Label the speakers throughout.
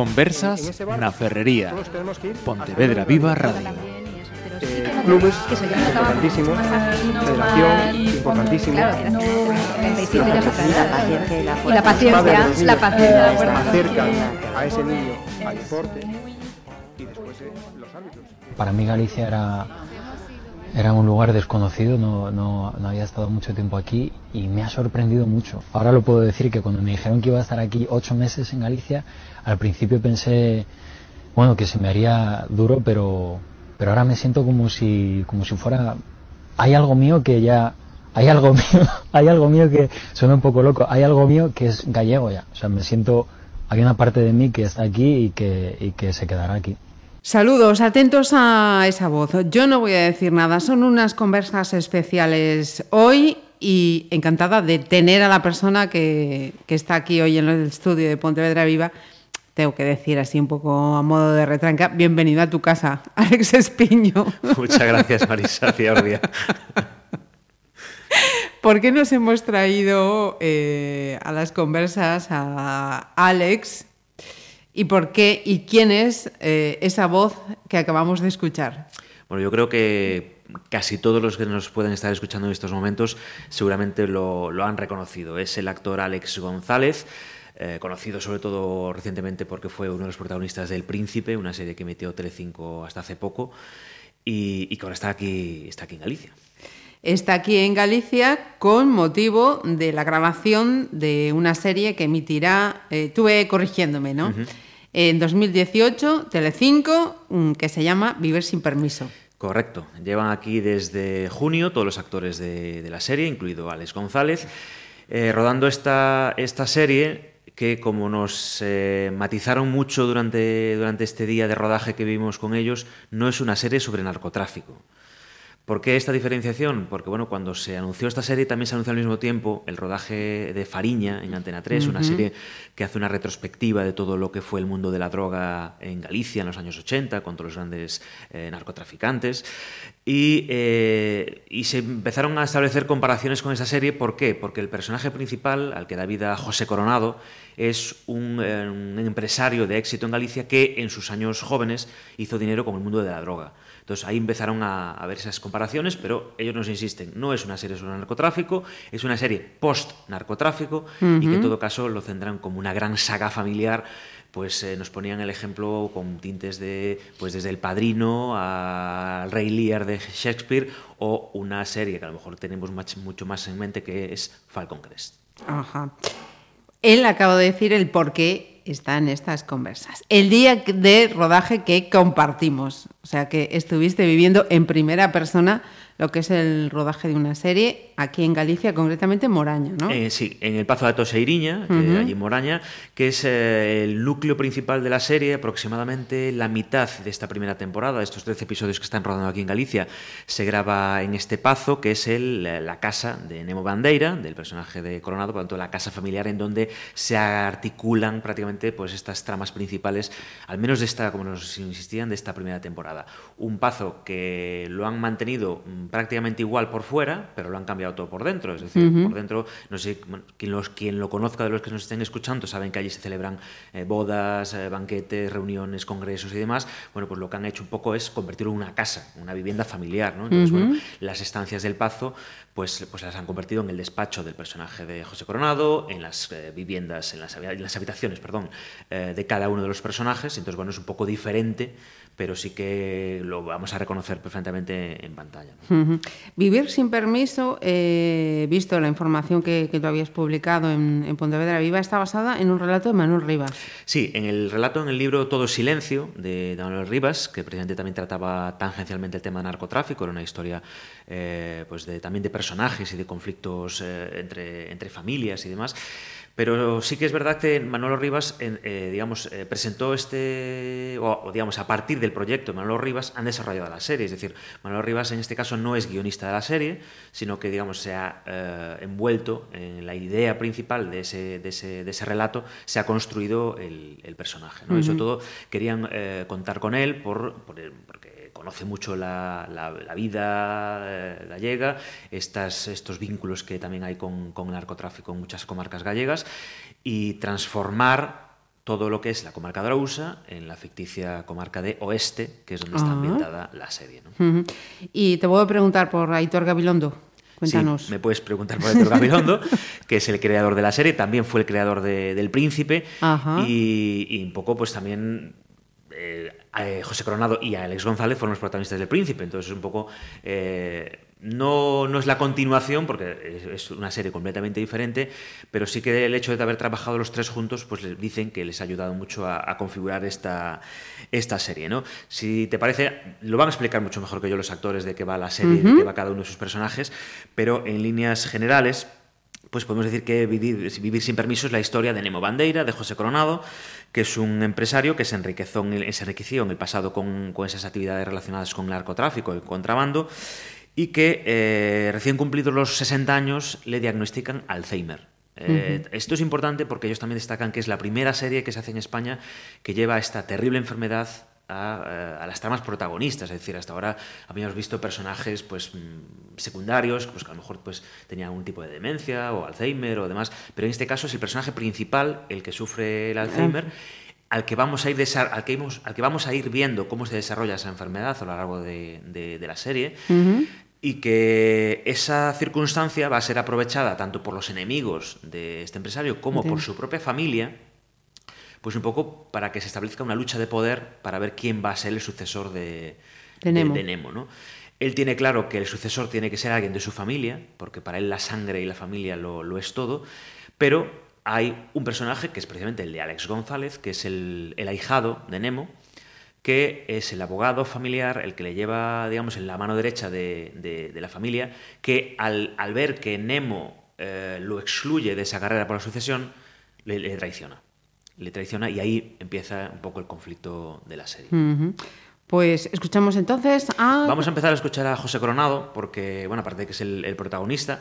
Speaker 1: Conversas na Ferrería. Pontevedra Viva Radio.
Speaker 2: Eh, clubes importantísimos, federación importantísimo.
Speaker 3: Y la paciencia, la paciencia.
Speaker 2: acercan a ese niño al deporte y después eh, los árbitros.
Speaker 4: Para mí Galicia era, era un lugar desconocido, no, no, no había estado mucho tiempo aquí y me ha sorprendido mucho. Ahora lo puedo decir que cuando me dijeron que iba a estar aquí ocho meses en Galicia, al principio pensé, bueno, que se me haría duro, pero, pero ahora me siento como si, como si fuera, hay algo mío que ya, hay algo mío, hay algo mío que suena un poco loco, hay algo mío que es gallego ya, o sea, me siento, hay una parte de mí que está aquí y que, y que se quedará aquí.
Speaker 5: Saludos, atentos a esa voz. Yo no voy a decir nada, son unas conversas especiales hoy y encantada de tener a la persona que, que está aquí hoy en el estudio de Pontevedra Viva. Tengo que decir así un poco a modo de retranca, bienvenido a tu casa, Alex Espiño.
Speaker 6: Muchas gracias, Marisa Ciordia.
Speaker 5: ¿Por qué nos hemos traído eh, a las conversas a Alex? ¿Y por qué y quién es eh, esa voz que acabamos de escuchar?
Speaker 6: Bueno, yo creo que casi todos los que nos pueden estar escuchando en estos momentos seguramente lo, han reconocido. Es el actor Alex González. Eh, conocido sobre todo recientemente porque fue uno de los protagonistas del Príncipe, una serie que emitió Telecinco hasta hace poco, y, y que ahora está aquí, está aquí en Galicia.
Speaker 5: Está aquí en Galicia con motivo de la grabación de una serie que emitirá, eh, tuve corrigiéndome, ¿no? Uh -huh. En 2018, Telecinco, que se llama Vivir sin permiso.
Speaker 6: Correcto. Llevan aquí desde junio todos los actores de, de la serie, incluido Alex González, eh, rodando esta, esta serie que como nos eh, matizaron mucho durante, durante este día de rodaje que vivimos con ellos, no es una serie sobre narcotráfico. ¿Por qué esta diferenciación? Porque bueno, cuando se anunció esta serie también se anunció al mismo tiempo el rodaje de Fariña en Antena 3, uh -huh. una serie que hace una retrospectiva de todo lo que fue el mundo de la droga en Galicia en los años 80, con todos los grandes eh, narcotraficantes. Y, eh, y, se empezaron a establecer comparaciones con esa serie. ¿Por qué? Porque el personaje principal, al que da vida José Coronado, es un, eh, un empresario de éxito en Galicia que en sus años jóvenes hizo dinero con el mundo de la droga. Entonces ahí empezaron a, a, ver esas comparaciones, pero ellos nos insisten, no es una serie sobre narcotráfico, es una serie post-narcotráfico uh -huh. y que en todo caso lo tendrán como una gran saga familiar pues eh, nos ponían el ejemplo con tintes de, pues desde El Padrino al Rey Lear de Shakespeare o una serie que a lo mejor tenemos mucho más en mente que es Falcon Crest.
Speaker 5: Ajá. Él acaba de decir el por qué está en estas conversas. El día de rodaje que compartimos, o sea que estuviste viviendo en primera persona lo que es el rodaje de una serie aquí en Galicia, concretamente en Moraña, ¿no?
Speaker 6: Eh, sí, en el Pazo de Toseiriña, uh -huh. allí en Moraña, que es eh, el núcleo principal de la serie, aproximadamente la mitad de esta primera temporada, de estos 13 episodios que están rodando aquí en Galicia, se graba en este Pazo, que es el, la casa de Nemo Bandeira, del personaje de Coronado, por lo tanto, la casa familiar en donde se articulan prácticamente pues, estas tramas principales, al menos de esta, como nos insistían, de esta primera temporada. Un Pazo que lo han mantenido prácticamente igual por fuera, pero lo han cambiado todo por dentro. Es decir, uh -huh. por dentro, no sé, quien, los, quien lo conozca de los que nos estén escuchando saben que allí se celebran eh, bodas, eh, banquetes, reuniones, congresos y demás. Bueno, pues lo que han hecho un poco es convertirlo en una casa, una vivienda familiar. ¿no? Entonces, uh -huh. bueno, las estancias del Pazo pues, pues las han convertido en el despacho del personaje de José Coronado, en las eh, viviendas, en las, en las, habitaciones, perdón, de cada uno de los personajes. Entonces, bueno, es un poco diferente pero sí que lo vamos a reconocer perfectamente en pantalla.
Speaker 5: ¿no? Uh -huh. Vivir sin permiso, eh, visto la información que, que tú habías publicado en, en, Pontevedra Viva, está basada en un relato de Manuel Rivas.
Speaker 6: Sí, en el relato, en el libro Todo Silencio, de, de Manuel Rivas, que precisamente también trataba tangencialmente el tema de narcotráfico, era una historia eh, pues de, también de personajes y de conflictos eh, entre, entre familias y demás. Pero sí que es verdad que Manolo Rivas, eh, digamos, eh, presentó este, o, o, digamos, a partir del proyecto de Manolo Rivas han desarrollado la serie. Es decir, Manolo Rivas en este caso no es guionista de la serie, sino que, digamos, se ha eh, envuelto en la idea principal de ese, de ese, de ese relato, se ha construido el, el personaje. ¿no? Uh -huh. Y sobre todo querían contar con él por, por porque conoce mucho la, la, la vida eh, gallega, estas, estos vínculos que también hay con, con el narcotráfico en muchas comarcas gallegas y transformar todo lo que es la comarca de en la ficticia comarca de Oeste, que es donde está ambientada la serie.
Speaker 5: Y te puedo preguntar por Aitor Gabilondo. Cuéntanos.
Speaker 6: Sí, me puedes preguntar por Aitor Gabilondo, que es el creador de la serie, también fue el creador de, del Príncipe y, y, un poco pues también eh, eh, José Coronado y Alex González fueron los protagonistas del Príncipe, entonces es un poco... Eh, no, no, es la continuación, porque es una serie completamente diferente, pero sí que el hecho de haber trabajado los tres juntos, pues les dicen que les ha ayudado mucho a, configurar esta, esta serie. ¿no? Si te parece, lo van a explicar mucho mejor que yo los actores de qué va la serie, de qué va cada uno de sus personajes, pero en líneas generales, pues podemos decir que Vivir, Vivir sin permiso es la historia de Nemo Bandeira, de José Coronado, que es un empresario que se enriqueció en el, se enriqueció en el pasado con, con, esas actividades relacionadas con el narcotráfico y contrabando y que eh, recién cumplidos los 60 años le diagnostican Alzheimer. Eh, esto es importante porque ellos también destacan que es la primera serie que se hace en España que lleva esta terrible enfermedad a, a, las tramas protagonistas. Es decir, hasta ahora habíamos visto personajes pues, mm, secundarios, pues, que a lo mejor pues, tenían un tipo de demencia o Alzheimer o demás, pero en este caso es el personaje principal el que sufre el Alzheimer. Al que, vamos a ir al, que al que vamos a ir viendo cómo se desarrolla esa enfermedad a lo largo de, de, la serie, y que esa circunstancia va a ser aprovechada tanto por los enemigos de este empresario como por su propia familia, pues un poco para que se establezca una lucha de poder para ver quién va a ser el sucesor de, Nemo. ¿no? Él tiene claro que el sucesor tiene que ser alguien de su familia, porque para él la sangre y la familia lo, es todo, pero hay un personaje que es precisamente el de Alex González, que es el, ahijado de Nemo, que es el abogado familiar, el que le lleva, digamos, en la mano derecha de, la familia, que al, ver que Nemo eh, lo excluye de esa carrera por la sucesión, le traiciona le traiciona y ahí empieza un poco el conflicto de la serie.
Speaker 5: Pues escuchamos entonces a...
Speaker 6: Vamos a empezar a escuchar a José Coronado, porque, bueno, aparte de que es el, protagonista,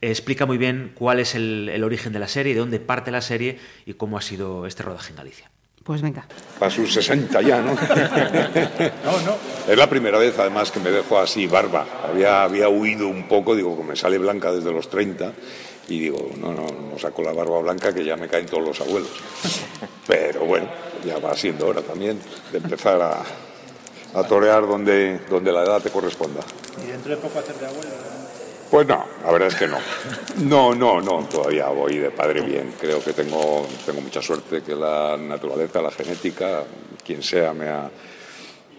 Speaker 6: explica muy bien cuál es el, origen de la serie, de dónde parte la serie y cómo ha sido este rodaje en Galicia.
Speaker 5: Pues venga.
Speaker 7: A sus 60 ya, ¿no? no, no. Es la primera vez, además, que me dejo así barba. Había, había huido un poco, digo, que me sale blanca desde los 30 y digo, no, no, no saco la barba blanca que ya me caen todos los abuelos. Pero bueno, ya va siendo hora también de empezar a, a torear donde, donde la edad te corresponda.
Speaker 2: ¿Y dentro de poco hacer de abuelo?
Speaker 7: Pues no, la verdad es que no. No, no, no, todavía voy de padre bien. Creo que tengo, tengo mucha suerte que la naturaleza, la genética, quien sea, me ha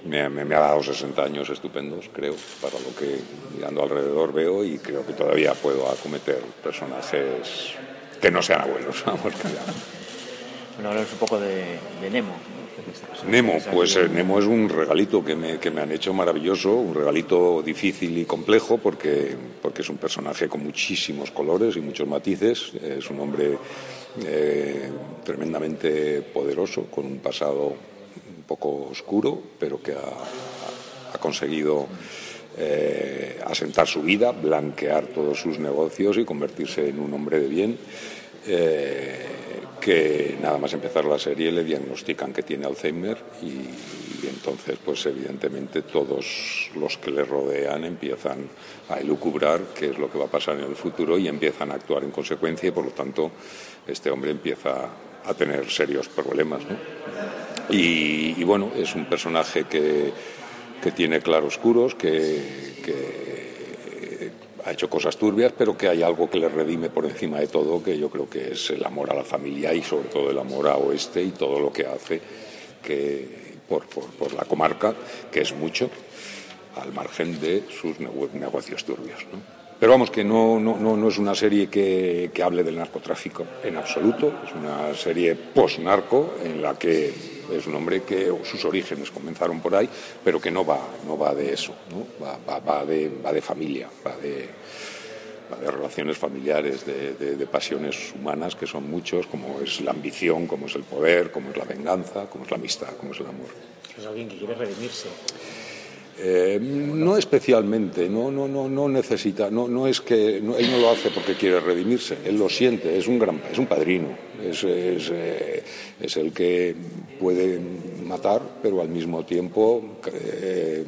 Speaker 7: me, ha dado 60 años estupendos, creo, para lo que mirando alrededor veo y creo que todavía puedo acometer personajes que no sean abuelos, vamos, que
Speaker 2: Bueno, hablamos un poco de, Nemo.
Speaker 7: Nemo, pues eh, Nemo es un regalito que me, que me, han hecho maravilloso, un regalito difícil y complejo porque, porque es un personaje con muchísimos colores y muchos matices, es un hombre eh, tremendamente poderoso, con un pasado poco oscuro, pero que ha, conseguido eh, asentar su vida, blanquear todos sus negocios y convertirse en un hombre de bien. Eh, que nada más empezar la serie le diagnostican que tiene Alzheimer y, entonces pues evidentemente todos los que le rodean empiezan a elucubrar qué es lo que va a pasar en el futuro y empiezan a actuar en consecuencia y por lo tanto este hombre empieza a tener serios problemas. Y, bueno, es un personaje que, que tiene claroscuros, que, que ha hecho cosas turbias, pero que hay algo que le redime por encima de todo, que yo creo que es el amor a la familia y sobre todo el amor a Oeste y todo lo que hace que, por, por, por la comarca, que es mucho, al margen de sus negocios turbios. ¿no? Pero vamos, que no, no, no, es una serie que, que, hable del narcotráfico en absoluto, es una serie post-narco en la que es un hombre que sus orígenes comenzaron por ahí, pero que no va, no va de eso, ¿no? va, va, de, va de familia, va de, de relaciones familiares, de, de, pasiones humanas que son muchos, como es la ambición, como es el poder, como es la venganza, como es la amistad, como es el amor.
Speaker 2: Es alguien que quiere redimirse.
Speaker 7: Eh, no especialmente, no, no, no, no necesita, no, no es que él no lo hace porque quiere redimirse, él lo siente, es un gran, es un padrino, es, es, eh, el que puede matar, pero al mismo tiempo eh,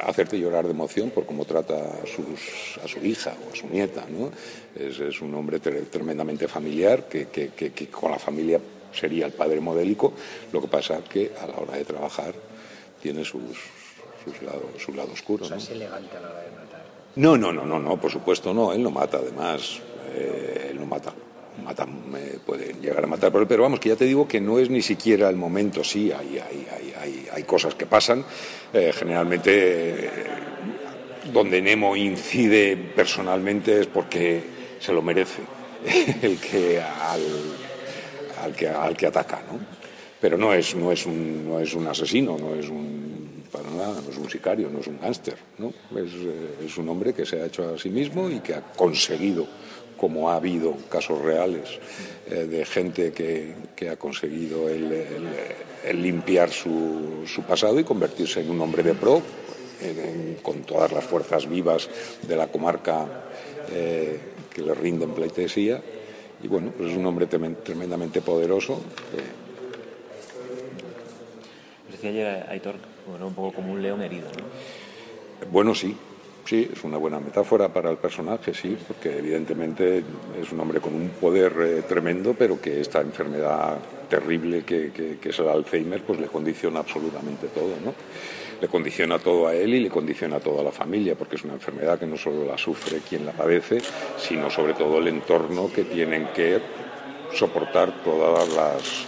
Speaker 7: hacerte llorar de emoción por cómo trata a, sus, a su hija o a su nieta, ¿no? Es, un hombre tremendamente familiar que con la familia sería el padre modélico, lo que pasa que a la hora de trabajar tiene sus, su lado oscuro.
Speaker 2: ¿no? es elegante a la hora de matar.
Speaker 7: No, no, no, no, no, por supuesto no, él no mata, además, eh, él no mata. Mata, puede llegar a matar pero vamos, que ya te digo que no es ni siquiera el momento, sí, hay, hay, hay, hay cosas que pasan, eh, generalmente donde Nemo incide personalmente es porque se lo merece el que al, al que, al que ataca, ¿no? Pero no es, no, es un, no es un asesino, no es un, para nada, no es un sicario, no es un gángster, ¿no? Es, eh, es un hombre que se ha hecho a sí mismo y que ha conseguido como ha habido casos reales eh, de gente que, ha conseguido el, limpiar su, su, pasado y convertirse en un hombre de pro, con todas las fuerzas vivas de la comarca eh, que le rinden pleitesía. Y bueno, pues es un hombre tremendamente poderoso.
Speaker 6: Decía ayer Aitor, bueno, un poco como un león herido, ¿no?
Speaker 7: Bueno, sí, Sí, es una buena metáfora para el personaje, sí, porque evidentemente es un hombre con un poder eh, tremendo, pero que esta enfermedad terrible que, que, es el Alzheimer, pues le condiciona absolutamente todo, ¿no? Le condiciona todo a él y le condiciona a toda la familia, porque es una enfermedad que no solo la sufre quien la padece, sino sobre todo el entorno que tienen que soportar todas las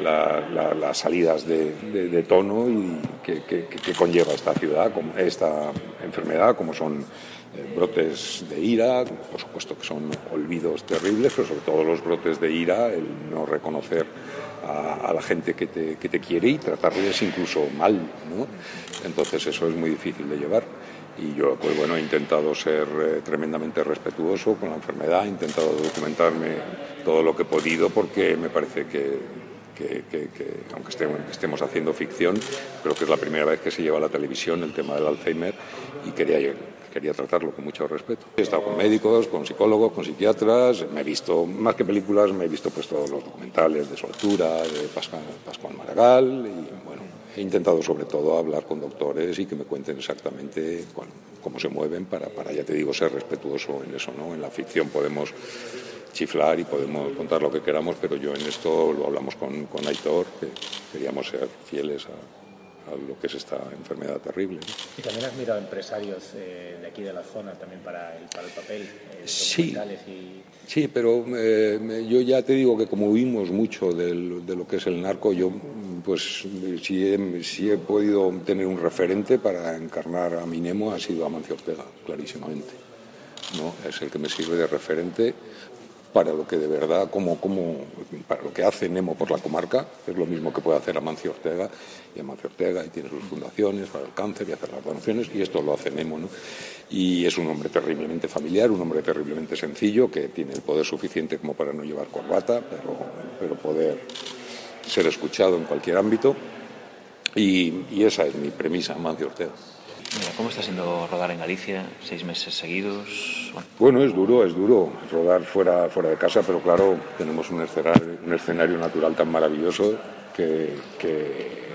Speaker 7: las salidas de, tono y que, conlleva esta ciudad, esta enfermedad, como son eh, brotes de ira, por supuesto que son olvidos terribles, pero sobre todo los brotes de ira, el no reconocer a, la gente que te, que te, quiere y tratarles incluso mal, ¿no? Entonces eso es muy difícil de llevar. Y yo, pues bueno, he intentado ser eh, tremendamente respetuoso con la enfermedad, he intentado documentarme todo lo que he podido porque me parece que que, aunque estemos, haciendo ficción, creo que es la primera vez que se lleva a la televisión el tema del Alzheimer y quería, quería tratarlo con mucho respeto. He estado con médicos, con psicólogos, con psiquiatras, me he visto, más que películas, me he visto pues todos los documentales de su altura, de Pascual, Pascual Maragall y he intentado sobre todo hablar con doctores y que me cuenten exactamente cómo se mueven para, para, ya te digo, ser respetuoso en eso, ¿no? En la ficción podemos chiflar y podemos contar lo que queramos, pero yo en esto lo hablamos con, con Aitor, que queríamos ser fieles a, a lo que es esta enfermedad terrible.
Speaker 2: Y también has mirado empresarios eh, de aquí de la zona también para el, para el papel, eh,
Speaker 7: sí, sí, pero eh, yo ya te digo que como vimos mucho de lo que es el narco, yo pues si he, he podido tener un referente para encarnar a mi Nemo ha sido Amancio Ortega, clarísimamente. ¿no? Es el que me sirve de referente para lo que de verdad, como, como, para lo que hace Nemo por la comarca, es lo mismo que puede hacer Amancio Ortega, y Amancio Ortega y tiene sus fundaciones para el cáncer y hacer las donaciones, y esto lo hace Nemo, ¿no? Y es un hombre terriblemente familiar, un hombre terriblemente sencillo, que tiene el poder suficiente como para no llevar corbata, pero, pero poder ser escuchado en cualquier ámbito, y, y esa es mi premisa, Amancio Ortega.
Speaker 6: ¿Cómo está siendo rodar en Galicia? ¿Seis meses seguidos?
Speaker 7: Bueno. es duro, es duro rodar fuera, fuera de casa, pero claro, tenemos un escenario, un escenario natural tan maravilloso que, que,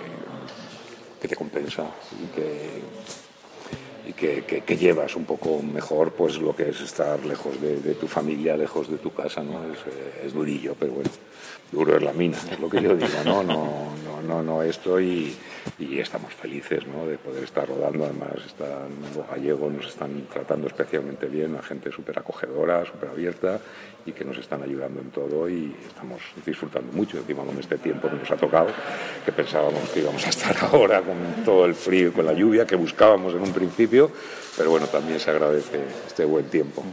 Speaker 7: te compensa y que, que, llevas un poco mejor pues lo que es estar lejos de, tu familia, lejos de tu casa, ¿no? Es, eh, es, durillo, pero bueno, duro es la mina, es lo que yo digo, ¿no? No, no, no, no estoy y estamos felices ¿no? de poder estar rodando. Además, están, los gallegos nos están tratando especialmente bien, la gente súper acogedora, súper abierta y que nos están ayudando en todo y estamos disfrutando mucho. Encima con este tiempo que nos ha tocado, que pensábamos que íbamos a estar ahora con todo el frío y con la lluvia que buscábamos en un principio, pero bueno, también se agradece este buen tiempo.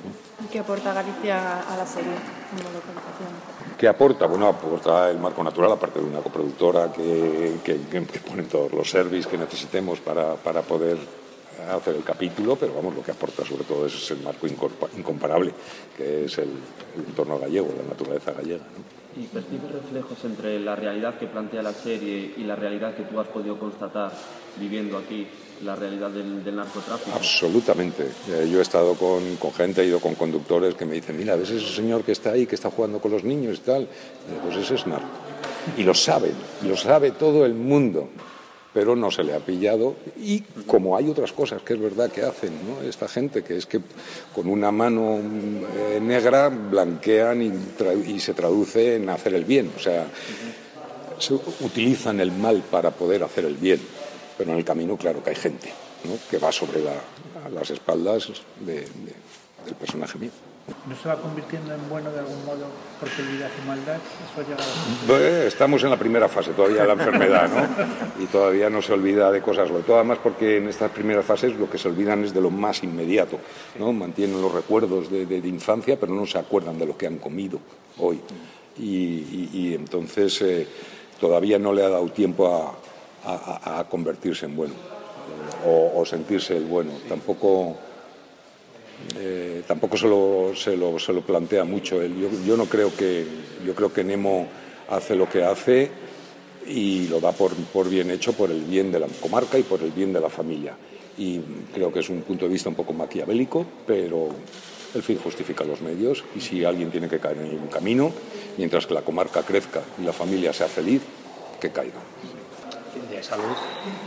Speaker 3: ¿Y qué aporta Galicia a la serie como localización?
Speaker 7: ¿Qué aporta? Bueno, aporta el marco natural, aparte de una coproductora que, que, pone todos los servicios que necesitemos para, para, poder hacer el capítulo, pero vamos, lo que aporta sobre todo es el marco incomparable, que es el, el entorno gallego, la naturaleza gallega. ¿no?
Speaker 8: ¿Y percibes reflejos entre la realidad que plantea la serie y la realidad que tú has podido constatar viviendo aquí la realidad del, narcotráfico?
Speaker 7: Absolutamente. Eh, yo he estado con, con, gente, he ido con conductores que me dicen, mira, ¿ves ese señor que está ahí, que está jugando con los niños y tal? Y pues ese es narco. Y lo saben, lo sabe todo el mundo. pero no se le ha pillado. Y como hay otras cosas que es verdad que hacen esta gente, que es que con una mano eh, negra blanquean y, se traduce en hacer el bien. O sea, se utilizan el mal para poder hacer el bien. Pero en el camino, claro que hay gente que va sobre las espaldas del personaje mío.
Speaker 2: ¿No se va convirtiendo en bueno de algún modo porque olvida su maldad?
Speaker 7: Estamos en la primera fase todavía de la enfermedad, ¿no? Y todavía no se olvida de cosas, sobre todo además porque en estas primeras fases lo que se olvidan es de lo más inmediato, ¿no? Mantienen los recuerdos de, infancia, pero no se acuerdan de lo que han comido hoy. Y, entonces eh, todavía no le ha dado tiempo a, convertirse en bueno o, o sentirse el bueno. Tampoco eh, tampoco se lo, se, lo, se lo, plantea mucho él. Yo, no creo que, yo creo que Nemo hace lo que hace y lo da por, por, bien hecho por el bien de la comarca y por el bien de la familia. Y creo que es un punto de vista un poco maquiavélico, pero el fin justifica los medios y si alguien tiene que caer en un camino, mientras que la comarca crezca y la familia sea feliz, que caiga
Speaker 2: salud,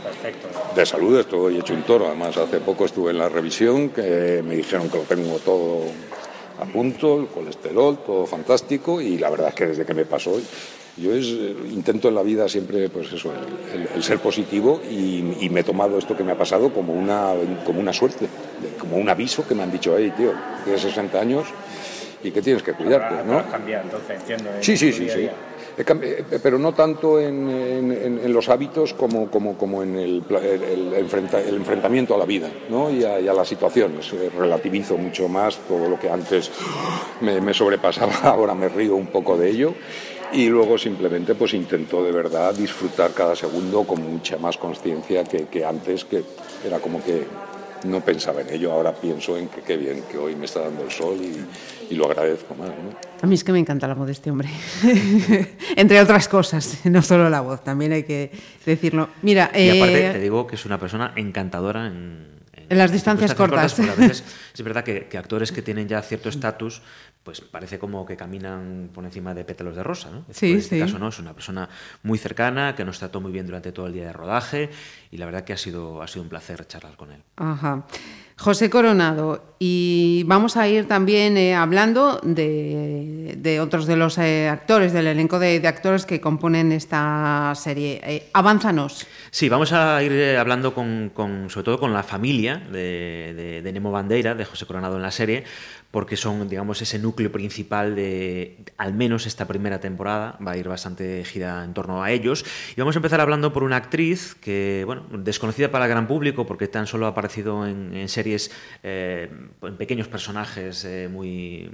Speaker 2: perfecto.
Speaker 7: De salud estoy hecho un toro. Además, hace poco estuve en la revisión que me dijeron que lo tengo todo a punto, el colesterol, todo fantástico. Y la verdad es que desde que me pasó, yo es, intento en la vida siempre, pues eso, el, ser positivo y, me he tomado esto que me ha pasado como una, como una suerte, como un aviso que me han dicho, hey, tío, tienes 60 años y que tienes que cuidarte, ¿no?
Speaker 2: cambiar, entonces, entiendo.
Speaker 7: Sí, sí, sí, sí. Eh, pero no tanto en, los hábitos como, como, en el, el, enfrentamiento a la vida ¿no? y, a, las situaciones. Eh, relativizo mucho más todo lo que antes me, sobrepasaba, ahora me río un poco de ello y luego simplemente pues intento de verdad disfrutar cada segundo con mucha más conciencia que, antes, que era como que no pensaba en ello, ahora pienso en que qué bien que hoy me está dando el sol y, lo agradezco más.
Speaker 5: A mí es que me encanta la voz de este hombre, entre otras cosas, no solo la voz, también hay que decirlo. Mira,
Speaker 6: y aparte eh, te digo que es una persona encantadora en,
Speaker 5: en las distancias cortas.
Speaker 6: a veces es verdad que, que, actores que tienen ya cierto estatus pues parece como que caminan por encima de pétalos de rosa, ¿no?
Speaker 5: Sí,
Speaker 6: en
Speaker 5: este
Speaker 6: caso no, es una persona muy cercana, que nos trató muy bien durante todo el día de rodaje y la verdad que ha sido, ha sido un placer charlar con él.
Speaker 5: Ajá. José Coronado, y vamos a ir también eh, hablando de, otros de los eh, actores, del elenco de, actores que componen esta serie. Eh, avánzanos.
Speaker 6: Sí, vamos a ir hablando con, sobre todo con la familia de, de Nemo Bandeira, de José Coronado en la serie, porque son, digamos, ese núcleo principal de, al menos esta primera temporada, va a ir bastante gira en torno a ellos. Y vamos a empezar hablando por una actriz que, bueno, desconocida para el gran público, porque tan solo ha aparecido en, series, eh, en pequeños personajes eh, muy,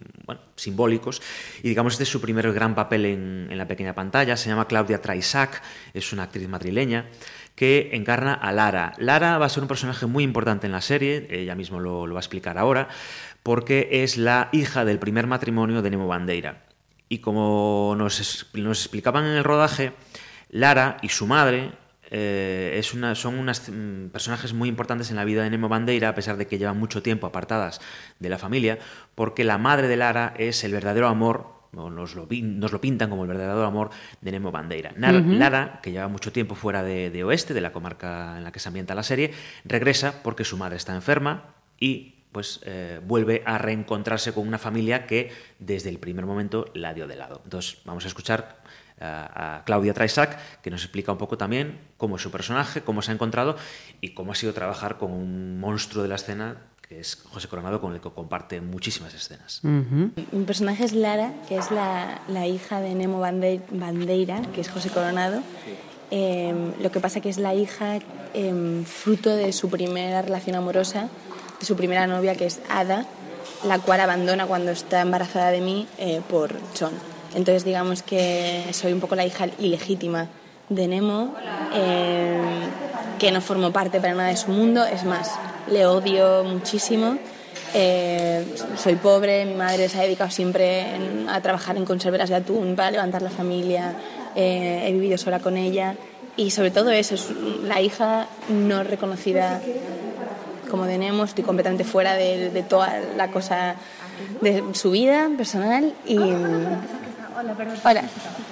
Speaker 6: simbólicos. Y digamos, este es su primer gran papel en, la pequeña pantalla. Se llama Claudia Traisac, es una actriz madrileña que encarna a Lara. Lara va a ser un personaje muy importante en la serie, ella mismo lo va a explicar ahora porque es la hija del primer matrimonio de Nemo Bandeira. Y como nos, explicaban en el rodaje, Lara y su madre eh, es una, son unos mm, personajes muy importantes en la vida de Nemo Bandeira, a pesar de que llevan mucho tiempo apartadas de la familia, porque la madre de Lara es el verdadero amor, o nos lo, nos lo pintan como el verdadero amor de Nemo Bandeira. Lara, que lleva mucho tiempo fuera de, de Oeste, de la comarca en la que se ambienta la serie, regresa porque su madre está enferma y pues eh, vuelve a reencontrarse con una familia que desde el primer momento la dio de lado. Entonces vamos a escuchar eh, a Claudia Traisac, que nos explica un poco también cómo es su personaje, cómo se ha encontrado y cómo ha sido trabajar con un monstruo de la escena que es José Coronado, con el que comparte muchísimas escenas.
Speaker 9: Mi personaje es Lara, que es la, hija de Nemo Bandeira, que es José Coronado. Em, lo que pasa que es la hija em, fruto de su primera relación amorosa su primera novia, que es Ada, la cual abandona cuando está embarazada de mí eh, por John. Entonces digamos que soy un poco la hija ilegítima de Nemo, eh, que no formo parte para nada de su mundo, es más, le odio muchísimo. Eh, soy pobre, mi madre se ha dedicado siempre a trabajar en conserveras de atún para levantar la familia, he vivido sola con ella y sobre todo eso, es la hija no reconocida como tenemos, estoy completamente fuera de, toda la cosa de su vida personal y, Hola, perdón. Hola.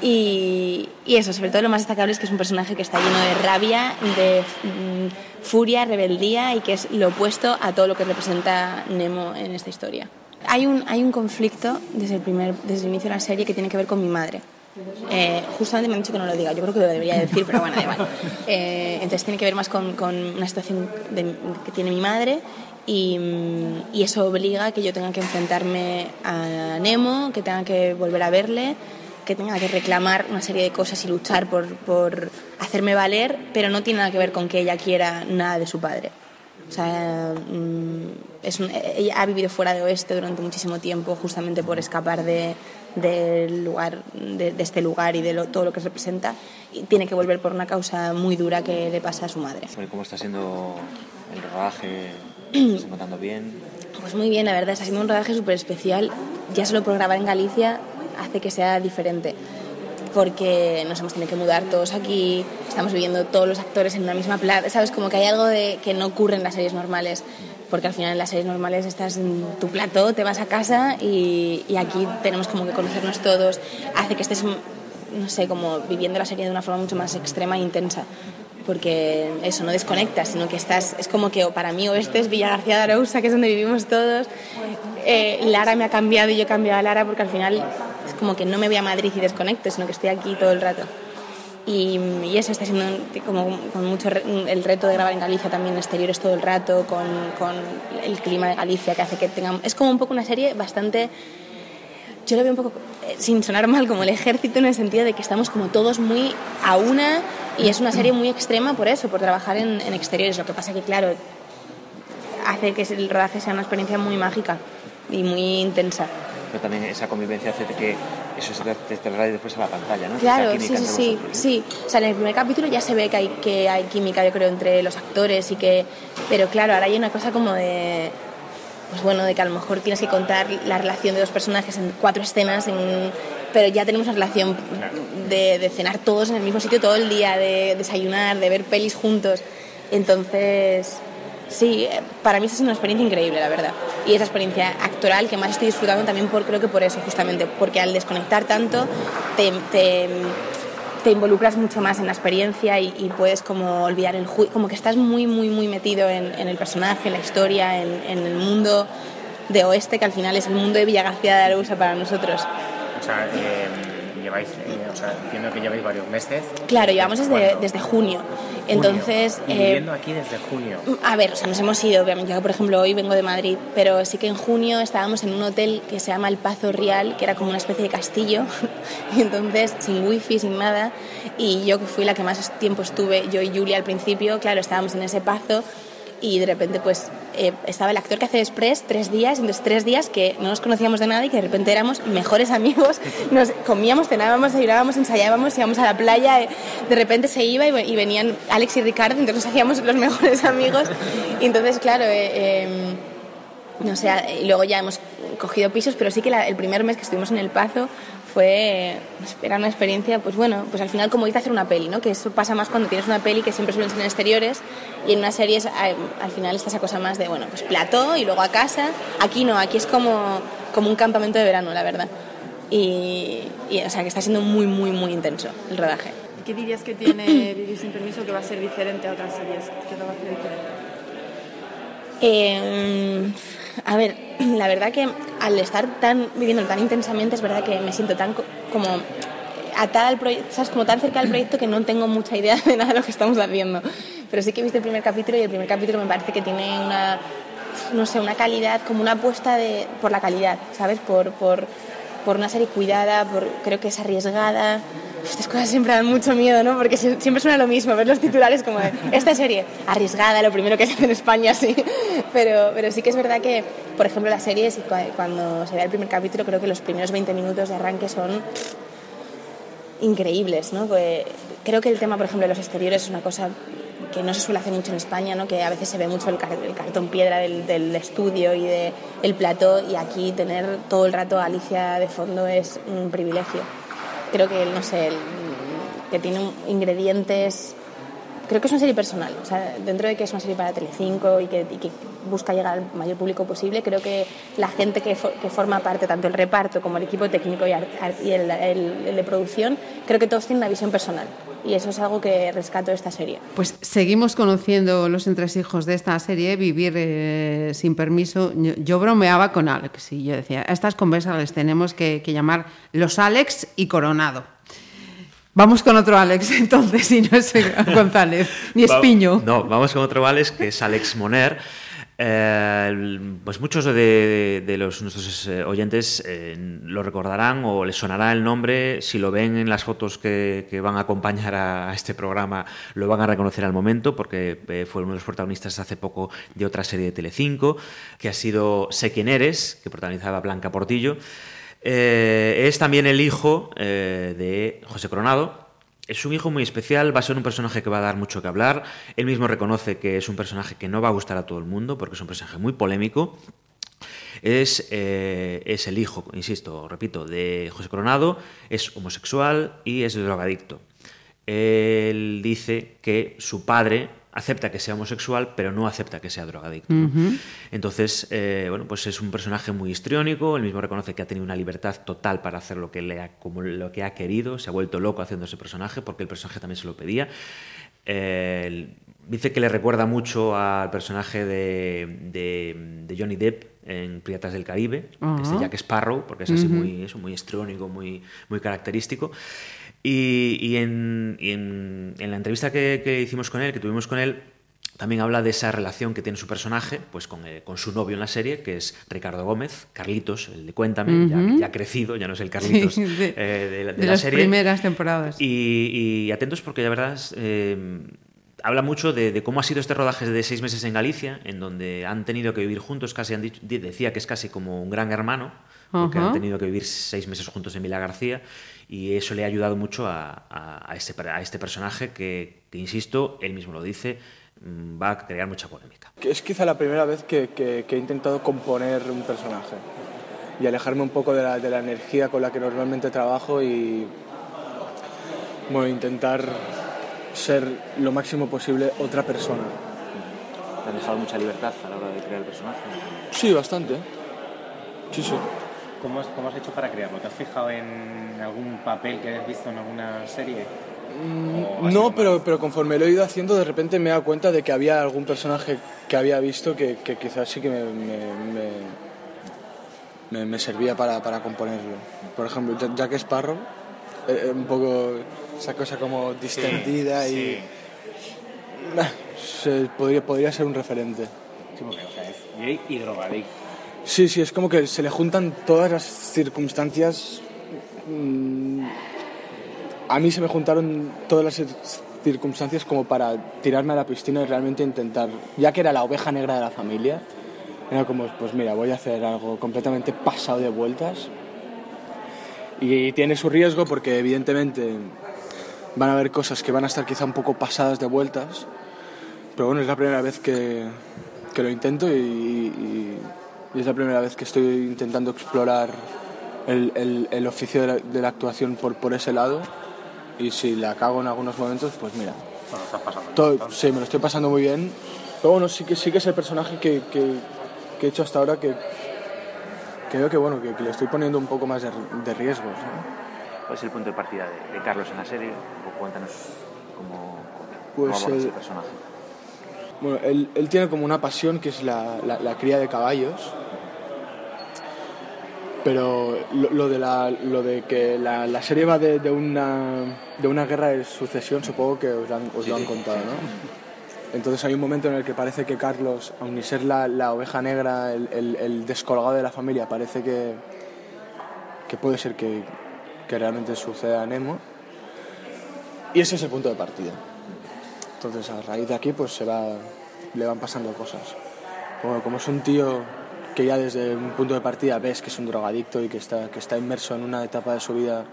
Speaker 9: Y, y, eso, sobre todo lo más destacable es que es un personaje que está lleno de rabia, de mm, furia, rebeldía y que es lo opuesto a todo lo que representa Nemo en esta historia. Hay un, hay un conflicto desde el, primer, desde el inicio de la serie que tiene que ver con mi madre. Eh, justamente me han dicho que no lo diga, yo creo que lo debería decir, pero bueno, da igual. Eh, entonces tiene que ver más con, una situación que tiene mi madre y, y, eso obliga a que yo tenga que enfrentarme a Nemo, que tenga que volver a verle, que tenga que reclamar una serie de cosas y luchar por, hacerme valer, pero no tiene nada que ver con que ella quiera nada de su padre. O sea, es ella ha vivido fuera de Oeste durante muchísimo tiempo justamente por escapar de, del lugar, de, de, este lugar y de lo, todo lo que representa y tiene que volver por una causa muy dura que le pasa a su madre.
Speaker 6: ¿Cómo está siendo el rodaje? ¿Estás encontrando bien?
Speaker 9: Pues muy bien, la verdad, está siendo un rodaje súper especial. Ya solo por grabar en Galicia hace que sea diferente porque nos hemos tenido que mudar todos aquí, estamos viviendo todos los actores en una misma playa, ¿sabes? Como que hay algo de, que no ocurre en las series normales porque al final en las series normales estás en tu plato, te vas a casa y, aquí tenemos como que conocernos todos, hace que estés, no sé, como viviendo la serie de una forma mucho más extrema e intensa. Porque eso, no desconectas, sino que estás, es como que para mí oeste es Villa García de Arousa, que es donde vivimos todos. Eh, Lara me ha cambiado y yo he cambiado a Lara porque al final es como que no me voy a Madrid y desconecto, sino que estoy aquí todo el rato. Y, y, eso está siendo como con mucho el reto de grabar en Galicia también exteriores todo el rato con, con, el clima de Galicia que hace que tengamos es como un poco una serie bastante yo lo veo un poco eh, sin sonar mal como el ejército en el sentido de que estamos como todos muy a una y es una serie muy extrema por eso por trabajar en, en exteriores. Lo que pasa que claro hace que el rodaje sea una experiencia muy mágica y muy intensa
Speaker 6: pero también esa convivencia hace que eso se te traslade después a la pantalla, ¿no?
Speaker 9: Claro, sí, sí, sí, sí. O sea, en el primer capítulo ya se ve que hay, que hay química, yo creo, entre los actores y que... Pero claro, ahora hay una cosa como de... Pues bueno, de que a lo mejor tienes que contar la relación de dos personajes en cuatro escenas, en, pero ya tenemos una relación de, de cenar todos en el mismo sitio todo el día, de desayunar, de ver pelis juntos. Entonces, Sí, para mí esa es una experiencia increíble, la verdad. Y esa experiencia actoral que más estoy disfrutando también por, creo que por eso, justamente, porque al desconectar tanto te, te, involucras mucho más en la experiencia y, puedes como olvidar el juicio, como que estás muy, muy, muy metido en, el personaje, en la historia, en, el mundo de Oeste, que al final es el mundo de Villa García de Arousa para nosotros.
Speaker 10: O sea, eh, lleváis, o sea, entiendo que lleváis varios meses.
Speaker 9: Claro, llevamos desde, desde junio. Entonces.
Speaker 10: ¿Y viviendo eh, aquí desde junio.
Speaker 9: A ver, o sea, nos hemos ido, obviamente. Yo, por ejemplo, hoy vengo de Madrid, pero sí que en junio estábamos en un hotel que se llama El Pazo Real, que era como una especie de castillo, y entonces sin wifi, sin nada. Y yo, que fui la que más tiempo estuve, yo y Julia al principio, claro, estábamos en ese pazo y de repente pues eh, estaba el actor que hace Express tres días, entonces tres días que no nos conocíamos de nada y que de repente éramos mejores amigos, nos comíamos, cenábamos, ayudábamos, ensayábamos, íbamos a la playa, eh, de repente se iba y, venían Alex y Ricardo, entonces nos hacíamos los mejores amigos. Y entonces claro, eh, em, no sé, luego ya hemos cogido pisos, pero sí que el primer mes que estuvimos en El Pazo fue era una experiencia, pues bueno, pues al final como a hacer una peli, ¿no? Que eso pasa más cuando tienes una peli que siempre suelen ser en exteriores y en una serie es, al final está esa cosa más de, bueno, pues plató y luego a casa. Aquí no, aquí es como, como un campamento de verano, la verdad. Y, y, o sea, que está siendo muy, muy, muy intenso el rodaje.
Speaker 3: ¿Qué dirías que tiene Vivir sin permiso que va a ser diferente a otras series? ¿Qué lo va a hacer diferente?
Speaker 9: Eh, a ver, la verdad que al estar tan viviendo tan intensamente es verdad que me siento tan como atada al proyecto, ¿sabes? como tan cerca del proyecto que no tengo mucha idea de nada de lo que estamos haciendo. Pero sí que he visto el primer capítulo y el primer capítulo me parece que tiene una, no sé, una calidad, como una apuesta de, por la calidad, ¿sabes? Por, por, por una serie cuidada, por, creo que es arriesgada. Estas cosas siempre dan mucho miedo, ¿no? Porque siempre suena lo mismo, ver los titulares como de esta serie arriesgada, lo primero que se hace en España, sí. Pero, pero sí que es verdad que, por ejemplo, las series, cuando se ve el primer capítulo, creo que los primeros 20 minutos de arranque son increíbles, ¿no? creo que el tema, por ejemplo, de los exteriores es una cosa que no se suele hacer mucho en España, ¿no? que a veces se ve mucho el, el cartón piedra del, del, estudio y del de plató y aquí tener todo el rato a Alicia de fondo es un privilegio. Creo que, no sé, el, que tiene ingredientes creo que es una serie personal. O sea, dentro de que es una serie para Telecinco y que, y que busca llegar al mayor público posible, creo que la gente que, for, que forma parte, tanto el reparto como el equipo técnico y, y el, el, de producción, creo que todos tienen una visión personal. Y eso es algo que rescato de esta serie.
Speaker 5: Pues seguimos conociendo los entresijos de esta serie, Vivir eh, sin permiso. Yo, yo, bromeaba con Alex y yo decía, a estas conversas les tenemos que, que llamar los Alex y Coronado. Vamos con otro Alex, entonces, y no es González, ni Espiño.
Speaker 6: No, vamos con otro Alex, que es Alex Moner. Eh, pues muchos de, los, nuestros eh, oyentes eh, lo recordarán o les sonará el nombre. Si lo ven en las fotos que, van a acompañar a, este programa, lo van a reconocer al momento, porque fue uno de los protagonistas hace poco de otra serie de Telecinco, que ha sido Sé quién eres, que protagonizaba Blanca Portillo. Es también el hijo de José Coronado. Es un hijo muy especial, va a ser un personaje que va a dar mucho que hablar. Él mismo reconoce que es un personaje que no va a gustar a todo el mundo porque es un personaje muy polémico. Es, eh, es el hijo, insisto, repito, de José Coronado, es homosexual y es drogadicto. Él dice que su padre acepta que sea homosexual, pero no acepta que sea drogadicto. Uh -huh. Entonces, eh, bueno, pues es un personaje muy histriónico, él mismo reconoce que ha tenido una libertad total para hacer lo que, le ha, como lo que ha querido, se ha vuelto loco haciendo ese personaje, porque el personaje también se lo pedía. Eh, dice que le recuerda mucho al personaje de, de, de Johnny Depp en Piratas del Caribe, uh -huh. este Jack Sparrow, porque es así uh -huh. muy, eso, muy histriónico, muy, muy característico. Y, y, en, y en, en, la entrevista que, que, hicimos con él, que tuvimos con él, también habla de esa relación que tiene su personaje pues con, eh, con su novio en la serie, que es Ricardo Gómez, Carlitos, el de Cuéntame, uh -huh. ya, ya, crecido, ya no es el Carlitos sí, de,
Speaker 5: eh, de, de, de la las serie. primeras temporadas.
Speaker 6: Y, y, atentos porque la verdad es, eh, habla mucho de, de, cómo ha sido este rodaje de seis meses en Galicia, en donde han tenido que vivir juntos, casi han dicho, decía que es casi como un gran hermano, porque uh -huh. han tenido que vivir seis meses juntos en Vila García y eso le ha ayudado mucho a, a, a, este, a este, personaje que, que, insisto, él mismo lo dice, mm, va a crear mucha polémica.
Speaker 2: Es quizá la primera vez que, que, que he intentado componer un personaje y alejarme un poco de la, de la, energía con la que normalmente trabajo y bueno, intentar ser lo máximo posible otra persona.
Speaker 10: ¿Te has dejado mucha libertad a la hora de crear el personaje?
Speaker 2: Sí, bastante. Sí, sí.
Speaker 10: ¿Cómo has, ¿Cómo has hecho para crearlo? ¿Te has fijado en algún papel que hayas visto en alguna serie?
Speaker 2: Mm, no, pero, pero conforme lo he ido haciendo, de repente me he dado cuenta de que había algún personaje que había visto que, que quizás sí que me, me, me, me servía para, para, componerlo. Por ejemplo, Jack Sparrow, eh, eh, un poco esa cosa como distendida sí, y. Sí. Se, podría, podría ser un referente.
Speaker 10: Sí, porque, o sea, es gay y drogadicto
Speaker 2: Sí, sí, es como que se le juntan todas las circunstancias. Mm, a mí se me juntaron todas las circunstancias como para tirarme a la piscina y realmente intentar, ya que era la oveja negra de la familia, era como, pues mira, voy a hacer algo completamente pasado de vueltas. Y tiene su riesgo porque evidentemente van a haber cosas que van a estar quizá un poco pasadas de vueltas, pero bueno, es la primera vez que, que lo intento y, y y es la primera vez que estoy intentando explorar el, el, el oficio de la, de la, actuación por, por ese lado y si la cago en algunos momentos, pues mira.
Speaker 10: Bueno, estás pasando
Speaker 2: todo, sí, me lo estoy pasando muy bien. Pero bueno, sí que, sí que es el personaje que, que, que he hecho hasta ahora que, que veo que, bueno, que, que, le estoy poniendo un poco más de, de riesgos. ¿no?
Speaker 6: ¿Cuál es el punto de partida de, de Carlos en la serie? O cuéntanos cómo,
Speaker 2: pues
Speaker 6: cómo
Speaker 2: el,
Speaker 6: ese personaje.
Speaker 2: Bueno, él, él, tiene como una pasión que es la, la, la cría de caballos pero lo, lo, de, la, lo de que la, la serie va de, de, una, de una guerra de sucesión, supongo que os, han, os sí, lo han contado, ¿no? Entonces hay un momento en el que parece que Carlos, aun y ser la, la oveja negra, el, el, el, descolgado de la familia, parece que, que puede ser que, que realmente suceda a Nemo. Y ese es el punto de partida. Entonces a raíz de aquí pues se va, le van pasando cosas. Como, como es un tío que ya desde un punto de partida ves que es un drogadicto y que está, que está inmerso en una etapa de su vida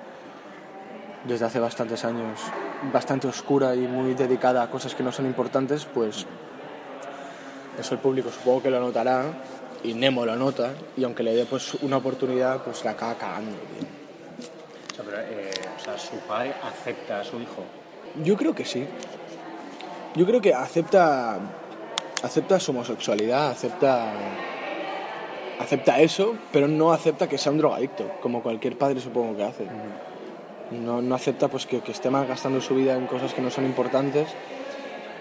Speaker 2: desde hace bastantes años bastante oscura y muy dedicada a cosas que no son importantes, pues eso el público supongo que lo notará y Nemo lo nota y aunque le dé pues una oportunidad pues la acaba cagando.
Speaker 10: O sea, pero, eh, o sea, su padre acepta a su hijo.
Speaker 2: Yo creo que sí. Yo creo que acepta, acepta su homosexualidad, acepta, acepta eso, pero no acepta que sea un drogadicto, como cualquier padre supongo que hace. No, no acepta pues, que, que esté malgastando su vida en cosas que no son importantes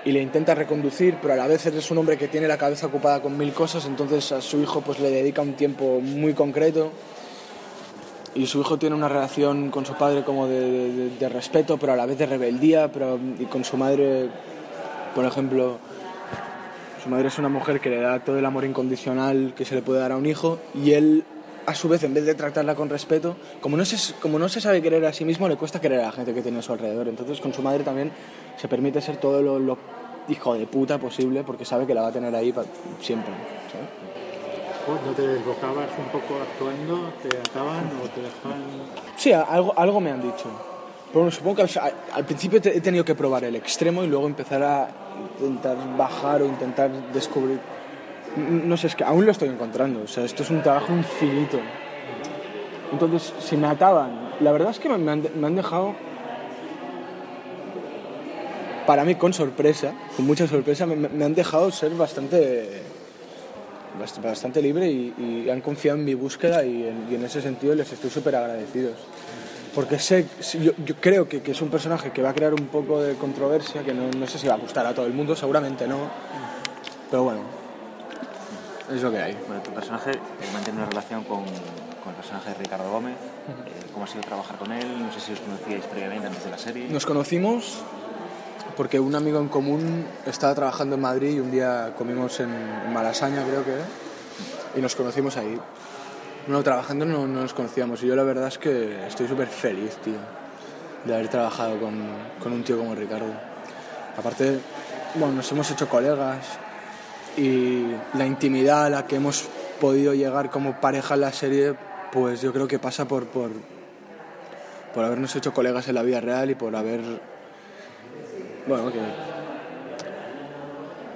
Speaker 2: y le intenta reconducir, pero a la vez es un hombre que tiene la cabeza ocupada con mil cosas, entonces a su hijo pues le dedica un tiempo muy concreto y su hijo tiene una relación con su padre como de, de- de respeto, pero a la vez de rebeldía, pero y con su madre, por ejemplo, su madre es una mujer que le da todo el amor incondicional que se le puede dar a un hijo y él a su vez en vez de tratarla con respeto, como no se, como no se sabe querer a sí mismo, le cuesta querer a la gente que tiene a su alrededor. Entonces con su madre también se permite ser todo lo, lo hijo de puta posible porque sabe que la va a tener ahí pa- siempre. ¿sabes?
Speaker 11: ¿No te desbocabas un poco actuando? ¿Te ataban o te dejaban...?
Speaker 2: Sí, algo, algo me han dicho. Pero bueno, supongo que al, al principio he tenido que probar el extremo y luego empezar a intentar bajar o intentar descubrir. No sé, es que aún lo estoy encontrando. O sea, esto es un trabajo infinito. Entonces, si me ataban, la verdad es que me, han, me han dejado, para mí con sorpresa, con mucha sorpresa, me, me- han dejado ser bastante, bast- bastante libre y, y han confiado en mi búsqueda y en, y en ese sentido les estoy súper agradecidos. Porque sé, yo, yo creo que, que es un personaje que va a crear un poco de controversia, que no, no sé si va a gustar a todo el mundo, seguramente no. Pero bueno, es lo que hay.
Speaker 6: Bueno, tu personaje eh, mantiene una relación con, con el personaje de Ricardo Gómez. Eh, ¿Cómo ha sido trabajar con él? No sé si os conocíais previamente antes de la serie.
Speaker 2: Nos conocimos porque un amigo en común estaba trabajando en Madrid y un día comimos en Malasaña, creo que, y nos conocimos ahí. No, trabajando no, no nos conocíamos y yo la verdad es que estoy súper feliz, tío, de haber trabajado con, con un tío como Ricardo. Aparte, bueno, nos hemos hecho colegas y la intimidad a la que hemos podido llegar como pareja en la serie, pues yo creo que pasa por, por, por habernos hecho colegas en la vida real y por haber bueno, que.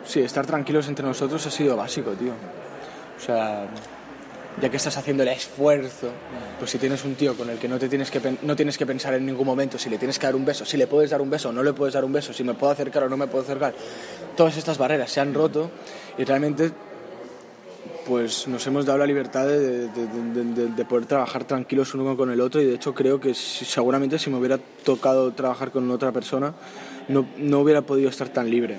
Speaker 2: Sí, estar tranquilos entre nosotros ha sido básico, tío. O sea, ya que estás haciendo el esfuerzo, pues si tienes un tío con el que no, te tienes que, no tienes que pensar en ningún momento si le tienes que dar un beso, si le puedes dar un beso no le puedes dar un beso, si me puedo acercar o no me puedo acercar, todas estas barreras se han roto y realmente pues nos hemos dado la libertad de, de- de- de- de- de poder trabajar tranquilos uno con el otro y de hecho creo que seguramente si me hubiera tocado trabajar con otra persona no, no hubiera podido estar tan libre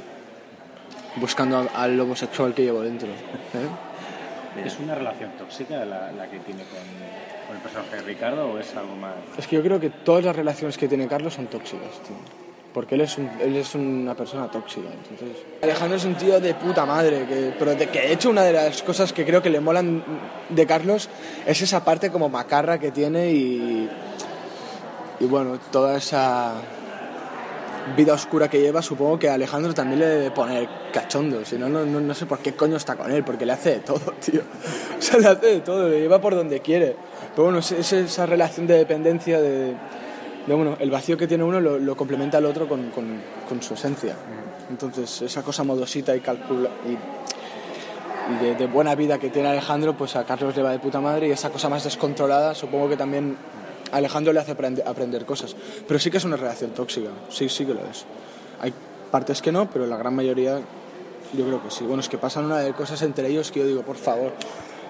Speaker 2: buscando al homosexual que llevo dentro. ¿eh?
Speaker 10: ¿Es una relación tóxica la, la que tiene con, con el personaje de Ricardo o es algo más...?
Speaker 2: Es que yo creo que todas las relaciones que tiene Carlos son tóxicas, tío. Porque él es, un- él es una persona tóxica. Entonces... Alejandro es un tío de puta madre, que, pero de que de hecho una de las cosas que creo que le molan de Carlos es esa parte como macarra que tiene y, y bueno, toda esa vida oscura que lleva, supongo que a Alejandro también le debe poner cachondo. Si no, no, no, sé por qué coño está con él, porque le hace de todo, tío. O sea, le hace de todo, le lleva por donde quiere. Pero bueno, es, es esa relación de dependencia de, de, bueno, el vacío que tiene uno lo, lo complementa el otro con, con, con su esencia. Entonces, esa cosa modosita y calcula y, y de, de buena vida que tiene Alejandro, pues a Carlos le va de puta madre y esa cosa más descontrolada, supongo que también Alejandro le hace aprende- aprender cosas. Pero sí que es una relación tóxica, sí, sí que lo es. Hay partes que no, pero la gran mayoría yo creo que sí. Bueno, es que pasan una de cosas entre ellos que yo digo, por favor,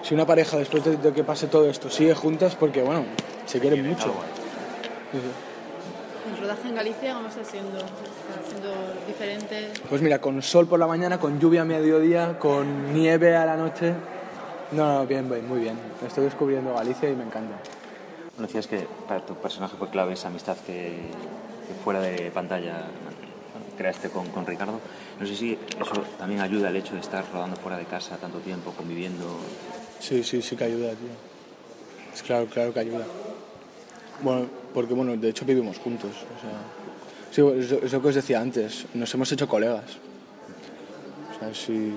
Speaker 2: si una pareja después de, de que pase todo esto sigue juntas, porque bueno, se quieren mucho. Sí, sí.
Speaker 3: El rodaje en Galicia, ¿cómo está siendo? ¿Está siendo diferente?
Speaker 2: Pues mira, con sol por la mañana, con lluvia a mediodía, con nieve a la noche. No, no, bien, bien, muy bien. Estoy descubriendo Galicia y me encanta.
Speaker 6: Decías que para tu personaje fue clave esa amistad que, que fuera de pantalla creaste con, con Ricardo. No sé si eso también ayuda el hecho de estar rodando fuera de casa tanto tiempo, conviviendo.
Speaker 2: Sí, sí, sí que ayuda, tío. Es claro, claro que ayuda. Bueno, porque bueno, de hecho vivimos juntos. O sea, sí, es, lo- es lo que os decía antes, nos hemos hecho colegas. O sea, sí,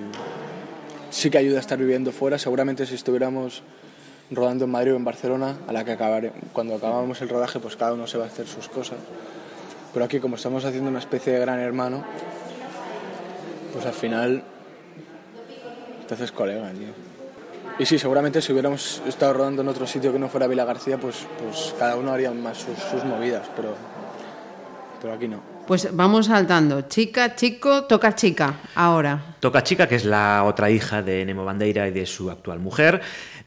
Speaker 2: sí que ayuda estar viviendo fuera. Seguramente si estuviéramos rodando en Madrid o en Barcelona, a la que acabare, cuando acabamos el rodaje, pues cada uno se va a hacer sus cosas. Pero aquí, como estamos haciendo una especie de gran hermano, pues al final te haces colega, tío. Y sí, seguramente si hubiéramos estado rodando en otro sitio que no fuera Vila García, pues, pues cada uno haría más sus, sus movidas, pero, pero aquí no.
Speaker 5: Pues vamos saltando. Chica, chico, toca chica. Ahora.
Speaker 6: Toca chica, que es la otra hija de Nemo Bandeira y de su actual mujer.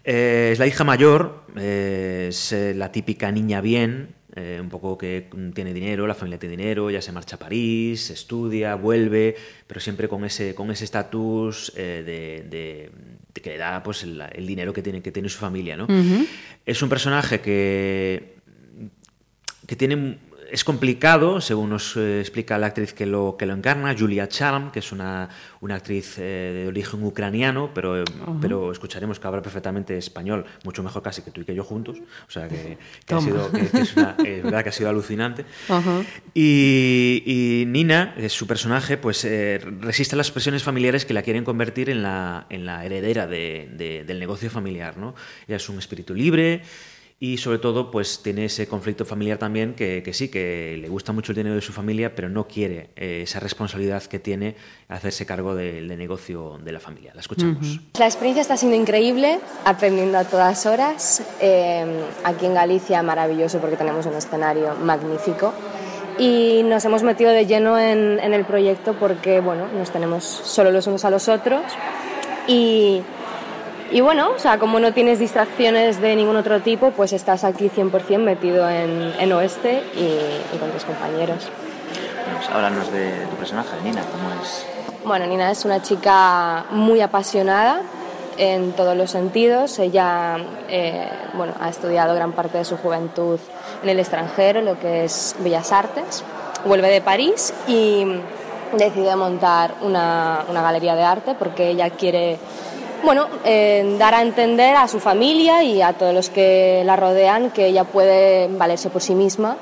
Speaker 6: Eh, es la hija mayor, eh, es eh, la típica niña bien, eh, un poco que tiene dinero, la familia tiene dinero, ya se marcha a París, estudia, vuelve, pero siempre con ese con ese estatus eh, de, de, de, que le da pues el, el, dinero que tiene que tiene su familia, ¿no? Uh -huh. Es un personaje que que tiene es complicado, según nos eh, explica la actriz que lo, que lo encarna, Julia Charm, que es una, una actriz eh, de origen ucraniano, pero, uh -huh. pero escucharemos que habla perfectamente español, mucho mejor casi que tú y que yo juntos. O sea, que, que ha sido, que, que es, una, es, verdad que ha sido alucinante. Uh -huh. y, y, Nina, su personaje, pues eh, resiste las presiones familiares que la quieren convertir en la, en la heredera de, de, del negocio familiar. ¿no? Ella es un espíritu libre y sobre todo pues tiene ese conflicto familiar también que, que, sí, que le gusta mucho el dinero de su familia, pero no quiere eh, esa responsabilidad que tiene hacerse cargo del de negocio de la familia. La escuchamos. Uh
Speaker 12: -huh. La experiencia está siendo increíble, aprendiendo a todas horas. Eh, aquí en Galicia maravilloso porque tenemos un escenario magnífico y nos hemos metido de lleno en, en el proyecto porque bueno, nos tenemos solo los unos a los otros y y bueno, o sea, como no tienes distracciones de ningún otro tipo, pues estás aquí 100% metido en, en Oeste y, y, con tus compañeros.
Speaker 6: Pues háblanos de, tu personaje, Nina, ¿cómo es?
Speaker 12: Bueno, Nina es una chica muy apasionada en todos los sentidos. Ella eh, bueno, ha estudiado gran parte de su juventud en el extranjero, lo que es Bellas Artes. Vuelve de París y decide montar una, una galería de arte porque ella quiere bueno, eh, dar a entender a su familia y a todos los que la rodean que ella puede valerse por sí misma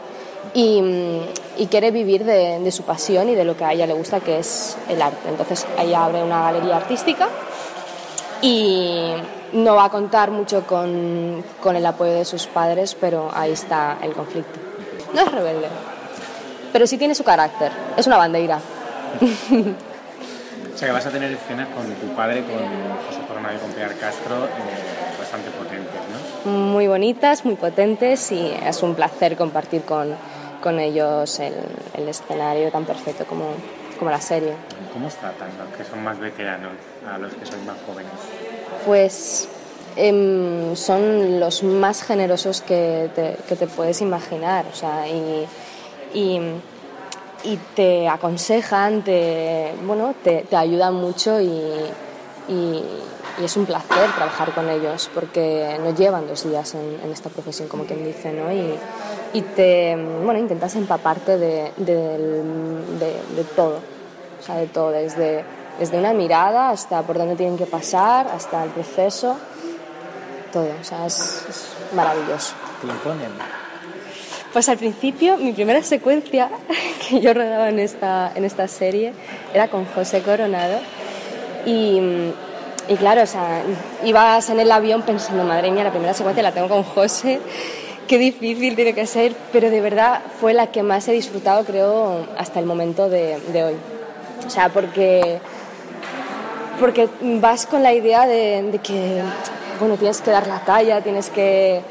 Speaker 12: y, y quiere vivir de, de, su pasión y de lo que a ella le gusta, que es el arte. Entonces ella abre una galería artística y no va a contar mucho con, con el apoyo de sus padres, pero ahí está el conflicto. No es rebelde, pero sí tiene su carácter, es una bandeira.
Speaker 10: O sea que vas a tener escenas con tu padre, con José Coronado y con Pilar Castro, eh, bastante potentes, ¿no?
Speaker 12: Muy bonitas, muy potentes y es un placer compartir con, con ellos el, el, escenario tan perfecto como, como la serie.
Speaker 10: ¿Cómo os tratan los que son más veteranos a los que son más jóvenes?
Speaker 12: Pues eh, son los más generosos que te, que te puedes imaginar, o sea, y, y y te aconsejan, te, bueno, te, te ayudan mucho y, y, y, es un placer trabajar con ellos porque nos llevan dos días en, en esta profesión, como quien dice, ¿no? Y, y te, bueno, intentas empaparte de, de, de, de, todo, o sea, de todo, desde, desde una mirada hasta por dónde tienen que pasar, hasta el proceso, todo, o sea, es, es maravilloso.
Speaker 10: ¿Te lo ponen?
Speaker 12: Pues al principio, mi primera secuencia que yo rodaba en esta, en esta serie era con José Coronado. Y, y claro, o sea, ibas en el avión pensando, madre mía, la primera secuencia la tengo con José, qué difícil tiene que ser, pero de verdad fue la que más he disfrutado, creo, hasta el momento de, de hoy. O sea, porque, porque vas con la idea de, de que, bueno, tienes que dar la talla, tienes que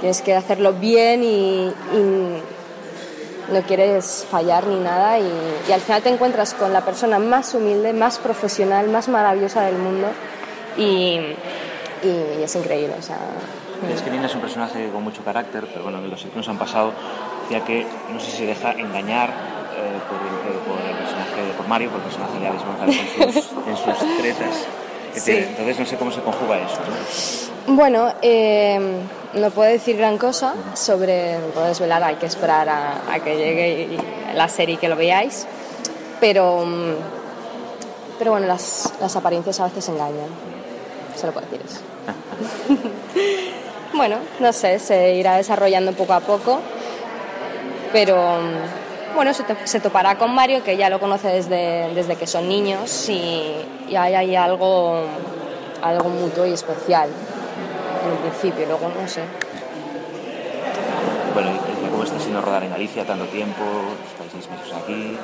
Speaker 12: tienes que hacerlo bien y, y no quieres fallar ni nada y, y, al final te encuentras con la persona más humilde, más profesional, más maravillosa del mundo y, y es increíble. O sea,
Speaker 6: es que Nina es un personaje con mucho carácter, pero bueno, los que nos han pasado, decía que no sé si se deja engañar eh, por, el, por, el, personaje, por Mario, por el personaje de Alex González en sus, en sus tretas. Sí. Entonces no sé cómo se conjuga eso. ¿no?
Speaker 12: Bueno, eh, no puedo decir gran cosa sobre, no puedo desvelar, hay que esperar a, que llegue la serie y que lo veáis, pero, pero bueno, las, apariencias a veces engañan, solo puedo decir eso. bueno, no sé, se irá desarrollando poco a poco, pero bueno, se, te, se, topará con Mario, que ya lo conoce desde, desde que son niños, y, y hay algo, algo mutuo y especial en un principio, luego no sé.
Speaker 6: Bueno, ¿y cómo está siendo rodar en Galicia tanto tiempo? Estáis seis meses aquí.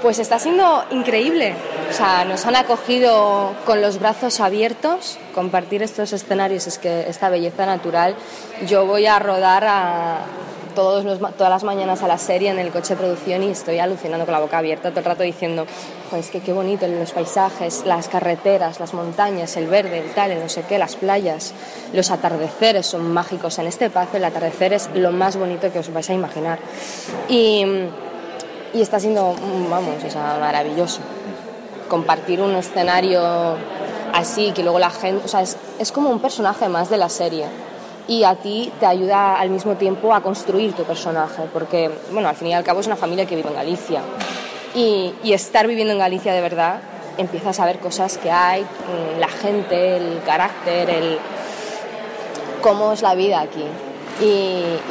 Speaker 12: Pues está siendo increíble. O sea, nos han acogido con los brazos abiertos. Compartir estos escenarios es que esta belleza natural. Yo voy a rodar a,
Speaker 13: todas las mañanas a la serie en el coche de producción y estoy alucinando con la boca abierta todo el rato diciendo, pues que qué bonito los paisajes, las carreteras, las montañas, el verde, el tal, el no sé qué, las playas, los atardeceres son mágicos. En este pazo el atardecer es lo más bonito que os vais a imaginar. Y, está siendo, vamos, o sea, maravilloso. Compartir un escenario así, que luego la gente, o sea, es como un personaje más de la serie y a ti te ayuda al mismo tiempo a construir tu personaje, porque, bueno, al fin y al cabo es una familia que vive en Galicia. Y, y estar viviendo en Galicia de verdad, empiezas a ver cosas que hay, mm, la gente, el carácter, el cómo es la vida aquí. Y,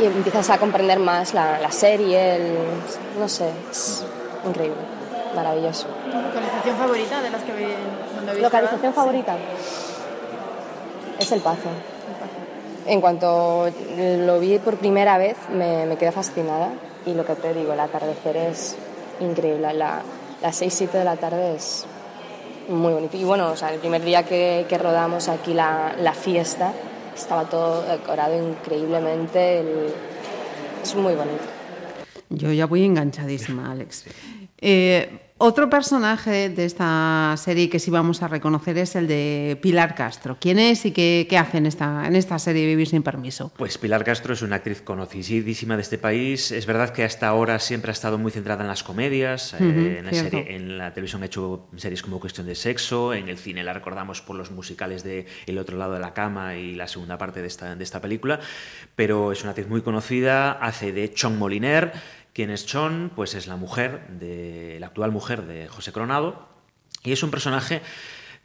Speaker 13: y empiezas a comprender más la, la serie, el, no sé, es increíble, maravilloso.
Speaker 3: ¿Localización favorita de las que vi,
Speaker 13: ¿Localización favorita? Es el Pazo. En cuanto lo vi por primera vez, me, me quedé fascinada. Y lo que te digo, el atardecer es increíble. La, las 6, 7 de la tarde es muy bonito. Y bueno, o sea, el primer día que, que rodamos aquí la, la, fiesta, estaba todo decorado increíblemente. El, es muy bonito.
Speaker 5: Yo ya voy enganchadísima, Alex. Eh, otro personaje de esta serie que sí vamos a reconocer es el de Pilar Castro. ¿Quién es y qué, qué hace en esta, en esta serie Vivir sin permiso?
Speaker 6: Pues Pilar Castro es una actriz conocidísima de este país. Es verdad que hasta ahora siempre ha estado muy centrada en las comedias. Uh -huh, eh, en, la serie, en, la televisión ha hecho series como Cuestión de Sexo. En el cine la recordamos por los musicales de El otro lado de la cama y la segunda parte de esta, de esta película. Pero es una actriz muy conocida. Hace de Chon Moliner quien es Chon, pues es la mujer, de, la actual mujer de José Coronado, y es un personaje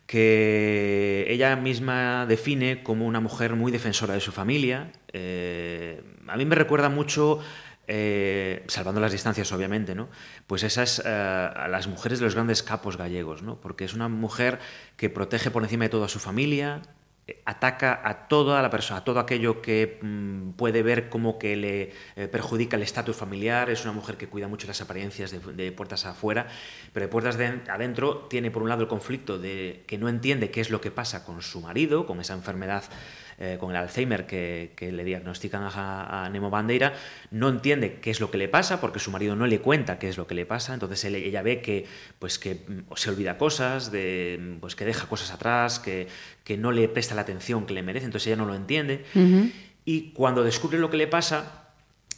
Speaker 6: que ella misma define como una mujer muy defensora de su familia. Eh, a mí me recuerda mucho, eh, salvando las distancias obviamente, ¿no? pues esas eh, a las mujeres de los grandes capos gallegos, ¿no? porque es una mujer que protege por encima de todo a su familia, ataca a toda la persona, a todo aquello que mmm, puede ver como que le eh, perjudica el estatus familiar. Es una mujer que cuida mucho las apariencias de, puertas afuera, pero de puertas de adentro tiene por un lado el conflicto de que no entiende qué es lo que pasa con su marido, con esa enfermedad eh, con el Alzheimer que, que le diagnostican a, a, Nemo Bandeira, no entiende qué es lo que le pasa porque su marido no le cuenta qué es lo que le pasa, entonces él, ella ve que, pues, que se olvida cosas, de, pues, que deja cosas atrás, que, que no le presta la atención que le merece, entonces ella no lo entiende. Uh -huh. Y cuando descubre lo que le pasa,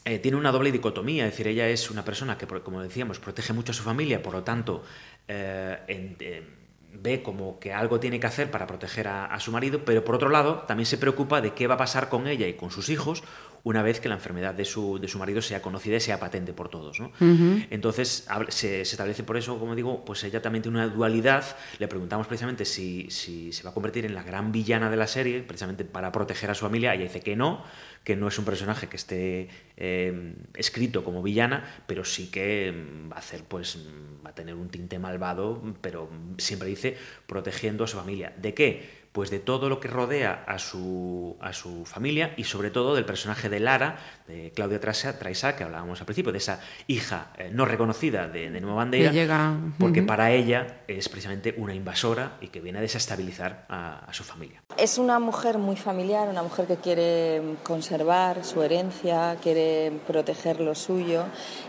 Speaker 6: eh, tiene una doble dicotomía, es decir, ella es una persona que, como decíamos, protege mucho a su familia, por lo tanto, eh, en, en, ve como que algo tiene que hacer para proteger a, a, su marido, pero por otro lado también se preocupa de qué va a pasar con ella y con sus hijos una vez que la enfermedad de su, de su marido sea conocida y sea patente por todos. ¿no? Uh -huh. Entonces se, se, establece por eso, como digo, pues ella también tiene una dualidad. Le preguntamos precisamente si, si se va a convertir en la gran villana de la serie, precisamente para proteger a su familia. Ella dice que no, que no es un personaje que esté eh, escrito como villana, pero sí que va a hacer, pues, va a tener un tinte malvado, pero siempre dice protegiendo a su familia. ¿De qué? Pues de todo lo que rodea a su, a su familia y sobre todo del personaje de Lara, de Claudia Traisa, que hablábamos al principio, de esa hija eh, no reconocida de, de Nueva Bandera,
Speaker 5: llega...
Speaker 6: porque uh -huh. para ella es precisamente una invasora y que viene a desestabilizar a, a, su familia.
Speaker 13: Es una mujer muy familiar, una mujer que quiere conservar su herencia, quiere proteger lo suyo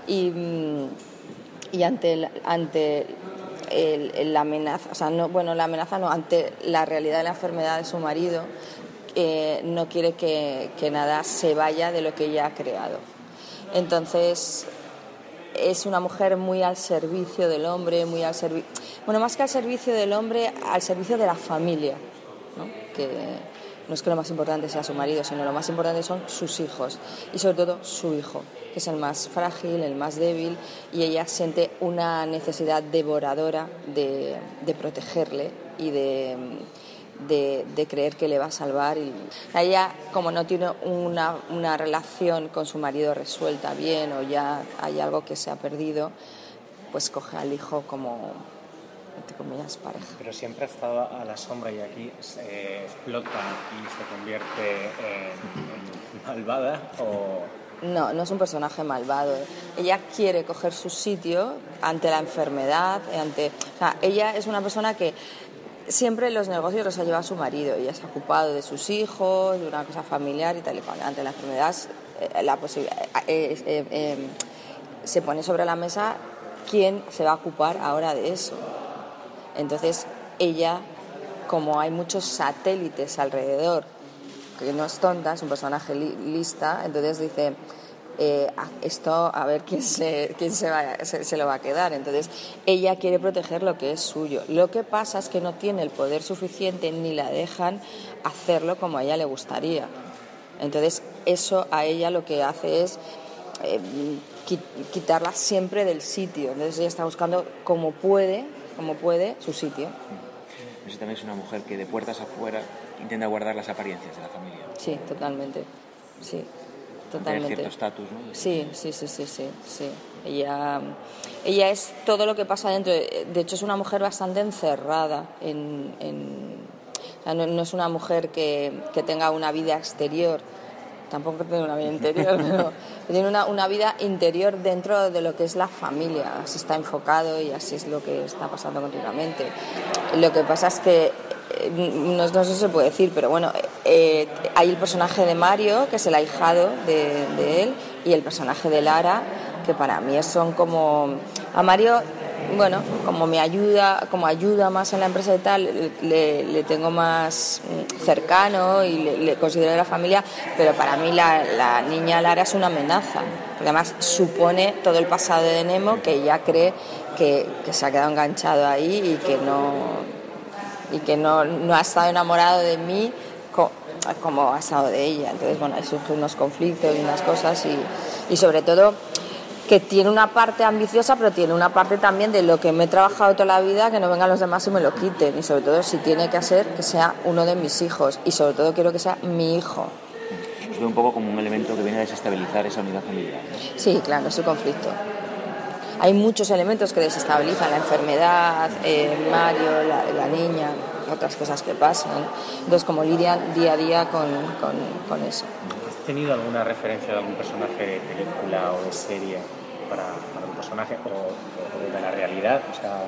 Speaker 13: y, mm, y ante, ante el, el, amenaza, o sea, no, bueno, la amenaza no, ante la realidad de la enfermedad de su marido, eh, no quiere que, que, nada se vaya de lo que ella ha creado. Entonces, es una mujer muy al servicio del hombre, muy al servicio, bueno, más que al servicio del hombre, al servicio de la familia, ¿no? que no es que lo más importante sea su marido, sino lo más importante son sus hijos y sobre todo su hijo, que es el más frágil, el más débil y ella siente una necesidad devoradora de, protegerle y de, creer que le va a salvar. Y ella, como no tiene una relación con su marido resuelta bien o ya hay algo que se ha perdido, pues coge al hijo como entre comillas, pareja.
Speaker 10: Pero siempre ha estado a la sombra y aquí se explota y se convierte en, en malvada o...
Speaker 13: No, no es un personaje malvado. Ella quiere coger su sitio ante la enfermedad, ante... O sea, ella es una persona que siempre los negocios los ha llevado su marido. Ella se ha ocupado de sus hijos, de una cosa familiar y tal y cual. Ante la enfermedad eh, la se pone sobre la mesa quién se va a ocupar ahora de eso. Entonces ella, como hay muchos satélites alrededor, que no es tonta, es un personaje lista, entonces dice, eh, esto a ver quién, se, quién se, se, lo va a quedar. Entonces, ella quiere proteger lo que es suyo. Lo que pasa es que no tiene el poder suficiente ni la dejan hacerlo como a ella le gustaría. Entonces, eso a ella lo que hace es eh, quitarla siempre del sitio. Entonces, ella está buscando como puede, como puede, su sitio.
Speaker 6: Eso también es una mujer que de puertas afuera intenta guardar las apariencias de la familia.
Speaker 13: Sí, totalmente. Sí totalmente.
Speaker 6: cierto estatus, ¿no?
Speaker 13: Sí, sí, sí, sí, sí, sí. Ella, ella es todo lo que pasa dentro. De hecho, es una mujer bastante encerrada. En, no, es una mujer que, que, tenga una vida exterior. Tampoco tiene una vida interior, tiene una, una, vida interior dentro de lo que es la familia. Así está enfocado y así es lo que está pasando continuamente. Lo que pasa es que no, no sé si se puede decir, pero bueno, eh, hay el personaje de Mario, que es el ahijado de, él, y el personaje de Lara, que para mí son como... A Mario, bueno, como me ayuda, como ayuda más en la empresa y tal, le, tengo más cercano y le, considero de la familia, pero para mí la, niña Lara es una amenaza, porque además supone todo el pasado de Nemo que ella cree que se ha quedado enganchado ahí y que no y que no, no ha estado enamorado de mí como ha estado de ella. Entonces, bueno, hay surgen unos conflictos y unas cosas y, y sobre todo que tiene una parte ambiciosa, pero tiene una parte también de lo que me he trabajado toda la vida, que no vengan los demás y me lo quiten. Y sobre todo, si tiene que hacer, que sea uno de mis hijos. Y sobre todo, quiero que sea mi hijo.
Speaker 6: Os ve un poco como un elemento que viene a desestabilizar esa unidad familiar.
Speaker 13: Sí, claro, es el conflicto hay muchos elementos que desestabilizan la enfermedad, eh, Mario, la, niña, otras cosas que pasan. Entonces, como lidian día a día con, con, eso.
Speaker 10: ¿Has tenido alguna referencia de algún personaje de película o de serie para, para un personaje o, de la realidad? O sea,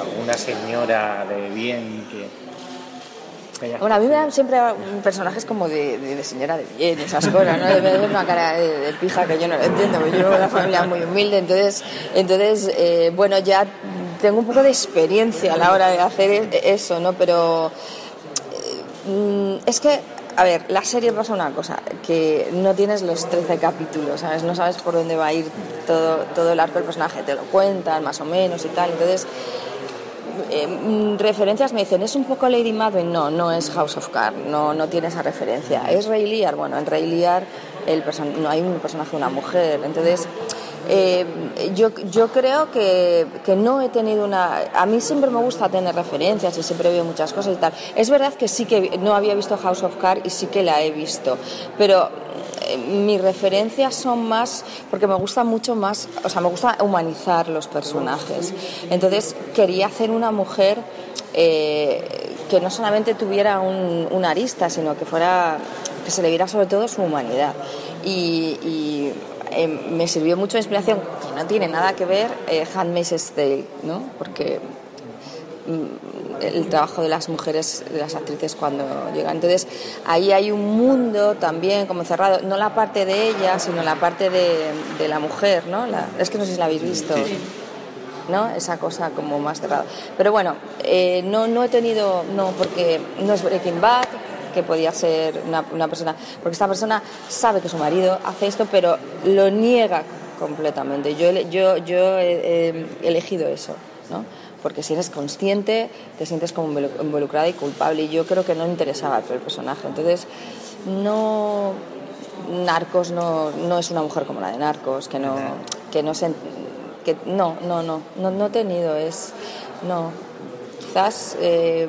Speaker 10: alguna señora de bien que
Speaker 13: bueno, a mí me dan siempre personajes como de, de, señora de bien, esas cosas, ¿no? De una cara de, pija que yo no lo entiendo, porque yo vengo de una familia muy humilde, entonces, entonces eh, bueno, ya tengo un poco de experiencia a la hora de hacer eso, ¿no? Pero eh, es que, a ver, la serie pasa una cosa, que no tienes los 13 capítulos, ¿sabes? No sabes por dónde va a ir todo, todo el arco del personaje, te lo cuentan más o menos y tal, entonces eh, mm, referencias me dicen, ¿es un poco Lady Madwin? No, no es House of Cards, no, no tiene esa referencia. ¿Es Ray Lear? Bueno, en Ray Lear el no hay un personaje, una mujer. Entonces, eh, yo, yo creo que, que, no he tenido una... A mí siempre me gusta tener referencias y siempre veo muchas cosas y tal. Es verdad que sí que no había visto House of Cards y sí que la he visto, pero mis referencias son más, porque me gusta mucho más, o sea, me gusta humanizar los personajes. Entonces quería hacer una mujer eh, que no solamente tuviera un, arista, sino que fuera, que se le viera sobre todo su humanidad. Y, eh, me sirvió mucho de inspiración, que no tiene nada que ver, eh, Handmaid's Tale, ¿no? Porque mm, el trabajo de las mujeres, de las actrices cuando llegan. Entonces, ahí hay un mundo también como cerrado, no la parte de ella, sino la parte de, de la mujer, ¿no? es que no sé si la habéis visto. ¿no? Esa cosa como más cerrada. Pero bueno, eh, no, no he tenido, no, porque no es Breaking Bad, que podía ser una, una, persona, porque esta persona sabe que su marido hace esto, pero lo niega completamente. Yo, yo, yo he, he elegido eso, ¿no? porque si eres consciente te sientes como involucrada y culpable y yo creo que no interesaba el personaje. Entonces, no Narcos no, no es una mujer como la de Narcos, que no, que no se, que no, no, no, no, no he tenido, es, no, quizás eh,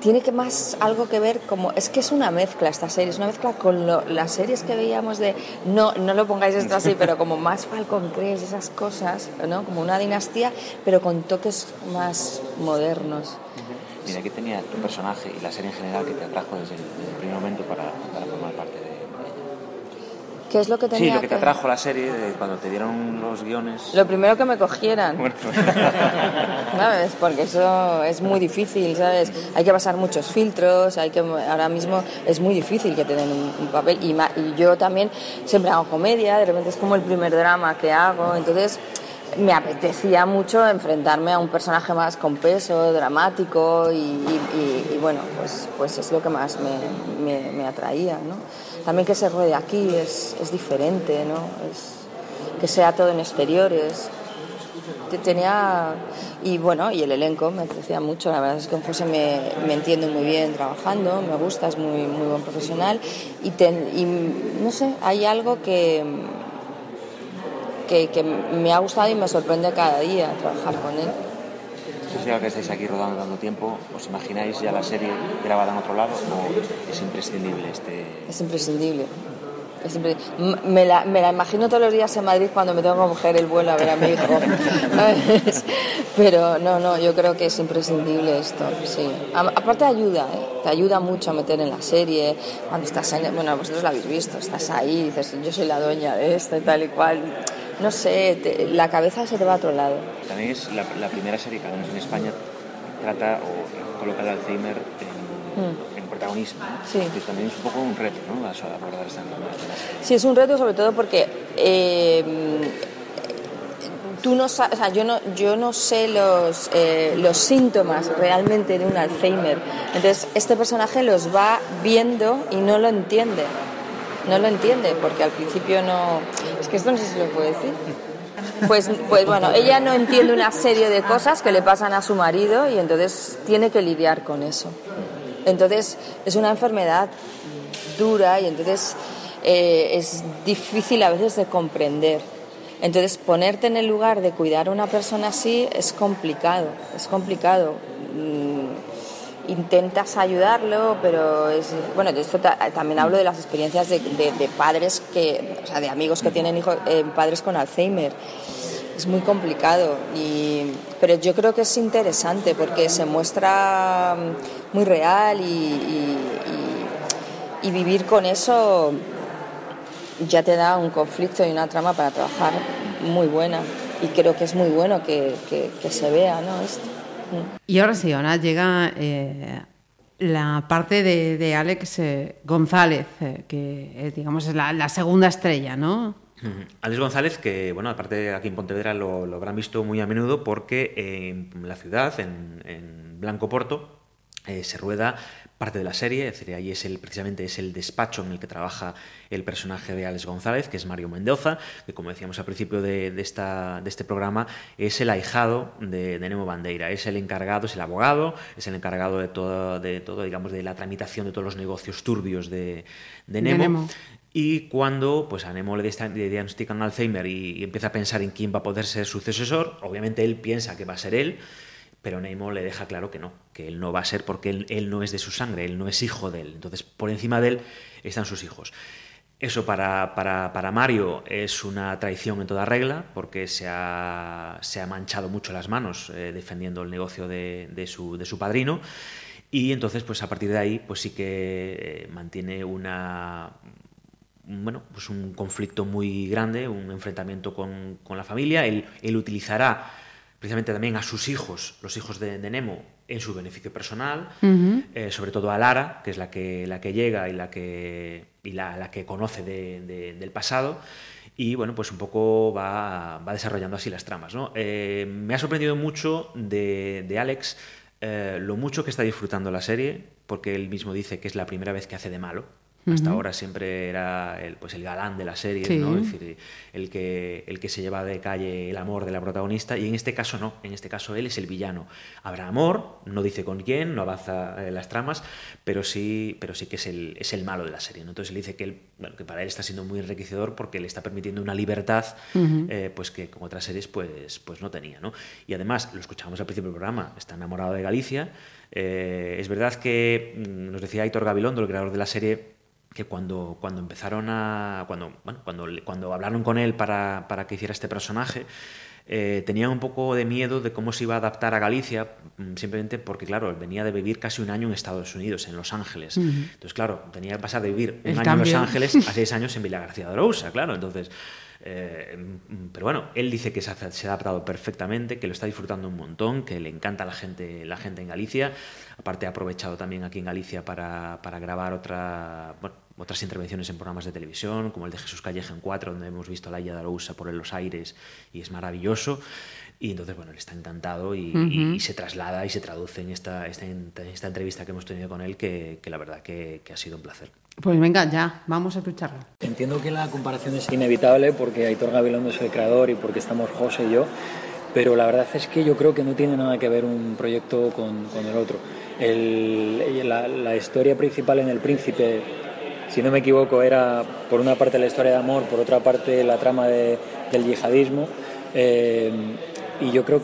Speaker 13: tiene que más algo que ver como es que es una mezcla esta serie es una mezcla con las series que veíamos de no no lo pongáis esto así pero como más Falcon Crest esas cosas no como una dinastía pero con toques más modernos.
Speaker 6: Mira, ¿qué tenía tu personaje y la serie en general que te atrajo desde el, primer momento para, formar parte de ella?
Speaker 13: ¿Qué es lo que tenía
Speaker 6: Sí, lo que te atrajo la serie de cuando te dieron los guiones.
Speaker 13: Lo primero que me cogieran.
Speaker 6: Bueno,
Speaker 13: ¿Sabes? Porque eso es muy difícil, ¿sabes? Hay que pasar muchos filtros, hay que ahora mismo es muy difícil que te den un, un papel y, ma- y yo también siempre hago comedia, de repente es como el primer drama que hago, entonces me apetecía mucho enfrentarme a un personaje más con peso, dramático y, y- y- y bueno, pues, pues es lo que más me, me- me atraía, ¿no? También que se ruede aquí es, es diferente, ¿no? Es, que sea todo en exteriores, te- tenía y bueno y el elenco me apetecía mucho. La verdad es que con José me, me entiendo muy bien trabajando me gusta es muy muy buen profesional. Y, no sé hay algo que, que me ha gustado y me sorprende cada día trabajar con él
Speaker 6: sé si ahora que estáis aquí rodando dando tiempo, ¿os imagináis ya la serie grabada en otro lado o es imprescindible este...?
Speaker 13: es imprescindible Es impre- M- me, la, me la imagino todos los días en Madrid cuando me tengo que coger el vuelo a ver a mi hijo. Pero no, no, yo creo que es imprescindible esto, sí. A- aparte ayuda, ¿eh? te ayuda mucho a meter en la serie. Cuando estás en, bueno, vosotros la habéis visto, estás ahí, dices, yo soy la dueña de esto y tal y cual. No sé, te- la cabeza se te va a otro lado.
Speaker 6: También es la, la primera serie que al menos en España trata o coloca el Alzheimer en, en protagonismo.
Speaker 13: Sí.
Speaker 6: Que también es un poco un reto, ¿no? A- abordar esta enfermedad.
Speaker 13: Sí, es un reto sobre todo porque eh, tú no sa- o sea, yo no, yo no sé los, eh, los síntomas realmente de un Alzheimer. Entonces, este personaje los va viendo y no lo entiende. No lo entiende porque al principio no... Es que esto no sé si lo puedo decir. Pues, pues bueno, ella no entiende una serie de cosas que le pasan a su marido y entonces tiene que lidiar con eso. Entonces es una enfermedad dura y entonces eh, es difícil a veces de comprender. Entonces ponerte en el lugar de cuidar a una persona así es complicado, es complicado. Mm, Intentas ayudarlo, pero es bueno. De esto ta- también hablo de las experiencias de, padres que, o sea, de amigos que tienen hijos, eh, padres con Alzheimer. Es muy complicado, y, pero yo creo que es interesante porque se muestra mm, muy real y, vivir con eso ya te da un conflicto y una trama para trabajar muy buena. Y creo que es muy bueno que se vea ¿no? esto.
Speaker 5: Y ahora sí, ahora llega eh, la parte de, Alex eh, González, eh, que eh, digamos es la, segunda estrella, ¿no?
Speaker 6: Alex González, que bueno, aparte aquí en Pontevedra lo, habrán visto muy a menudo porque en la ciudad, en Blanco Porto, eh, se rueda parte de la serie, es decir, ahí es el, precisamente es el despacho en el que trabaja el personaje de Alex González, que es Mario Mendoza, que como decíamos al principio de, de esta, de este programa, es el ahijado de, de Nemo Bandeira, es el encargado, es el abogado, es el encargado de todo, de todo, digamos, de la tramitación de todos los negocios turbios de, Nemo.
Speaker 5: Nemo.
Speaker 6: Y cuando pues, a Nemo le diagnostican Alzheimer y, y empieza a pensar en quién va a poder ser su sucesor, obviamente él piensa que va a ser él, pero Nemo le deja claro que no, que él no va a ser porque él, él no es de su sangre, él no es hijo de él. Entonces, por encima de él están sus hijos. Eso para, para, para Mario es una traición en toda regla, porque se ha, se ha manchado mucho las manos eh, defendiendo el negocio de, de su, de su padrino. Y entonces, pues a partir de ahí, pues sí que eh, mantiene una, bueno, pues un conflicto muy grande, un enfrentamiento con, con la familia. Él, él utilizará precisamente también a sus hijos, los hijos de, de Nemo, en su beneficio personal, eh, sobre todo a Lara, que es la que, la que llega y la que, y la, la que conoce de- de- del pasado. Y bueno, pues un poco va, va desarrollando así las tramas. ¿no? Eh, me ha sorprendido mucho de, de Alex eh, lo mucho que está disfrutando la serie, porque él mismo dice que es la primera vez que hace de malo. Hasta ahora siempre era el, pues el galán de la serie,
Speaker 5: Sí.
Speaker 6: ¿no? Es decir, el que, el que se lleva de calle el amor de la protagonista, y en este caso no, en este caso él es el villano. Habrá amor, no dice con quién, no avanza eh, las tramas, pero sí, pero sí que es el, es el malo de la serie. ¿no? Entonces él dice que, él, bueno, que para él está siendo muy enriquecedor porque le está permitiendo una libertad eh, pues que con otras series pues, pues no tenía. ¿no? Y además, lo escuchábamos al principio del programa, está enamorado de Galicia. Eh, es verdad que mm, nos decía Aitor Gabilondo, el creador de la serie, que cuando, cuando empezaron a. Cuando, bueno, cuando, cuando hablaron con él para, para que hiciera este personaje, eh, tenían un poco de miedo de cómo se iba a adaptar a Galicia, mm, simplemente porque, claro, venía de vivir casi un año en Estados Unidos, en Los Ángeles. Entonces, claro, tenía que pasar de vivir un año en Los Ángeles a seis años en Villa García de Arousa, claro. Entonces, eh, pero bueno, él dice que se ha, adaptado perfectamente, que lo está disfrutando un montón, que le encanta la gente, la gente en Galicia. Aparte ha aprovechado también aquí en Galicia para, para grabar otra, otras intervenciones en programas de televisión, como el de Jesús Calleja en 4, donde hemos visto a la Illa de Arousa por los aires y es maravilloso. Y entonces, bueno, él está encantado y, se traslada y se traduce en esta, esta, esta, entrevista que hemos tenido con él, que, que la verdad que, que ha sido un placer.
Speaker 5: Pues venga, ya, vamos a escucharlo.
Speaker 14: Entiendo que la comparación es inevitable porque Aitor Gabilondo es el creador y porque estamos José y yo, pero la verdad es que yo creo que no tiene nada que ver un proyecto con, con el otro. El, la, la, historia principal en El Príncipe, si no me equivoco, era por una parte la historia de amor, por otra parte la trama de, del yihadismo, eh, y yo creo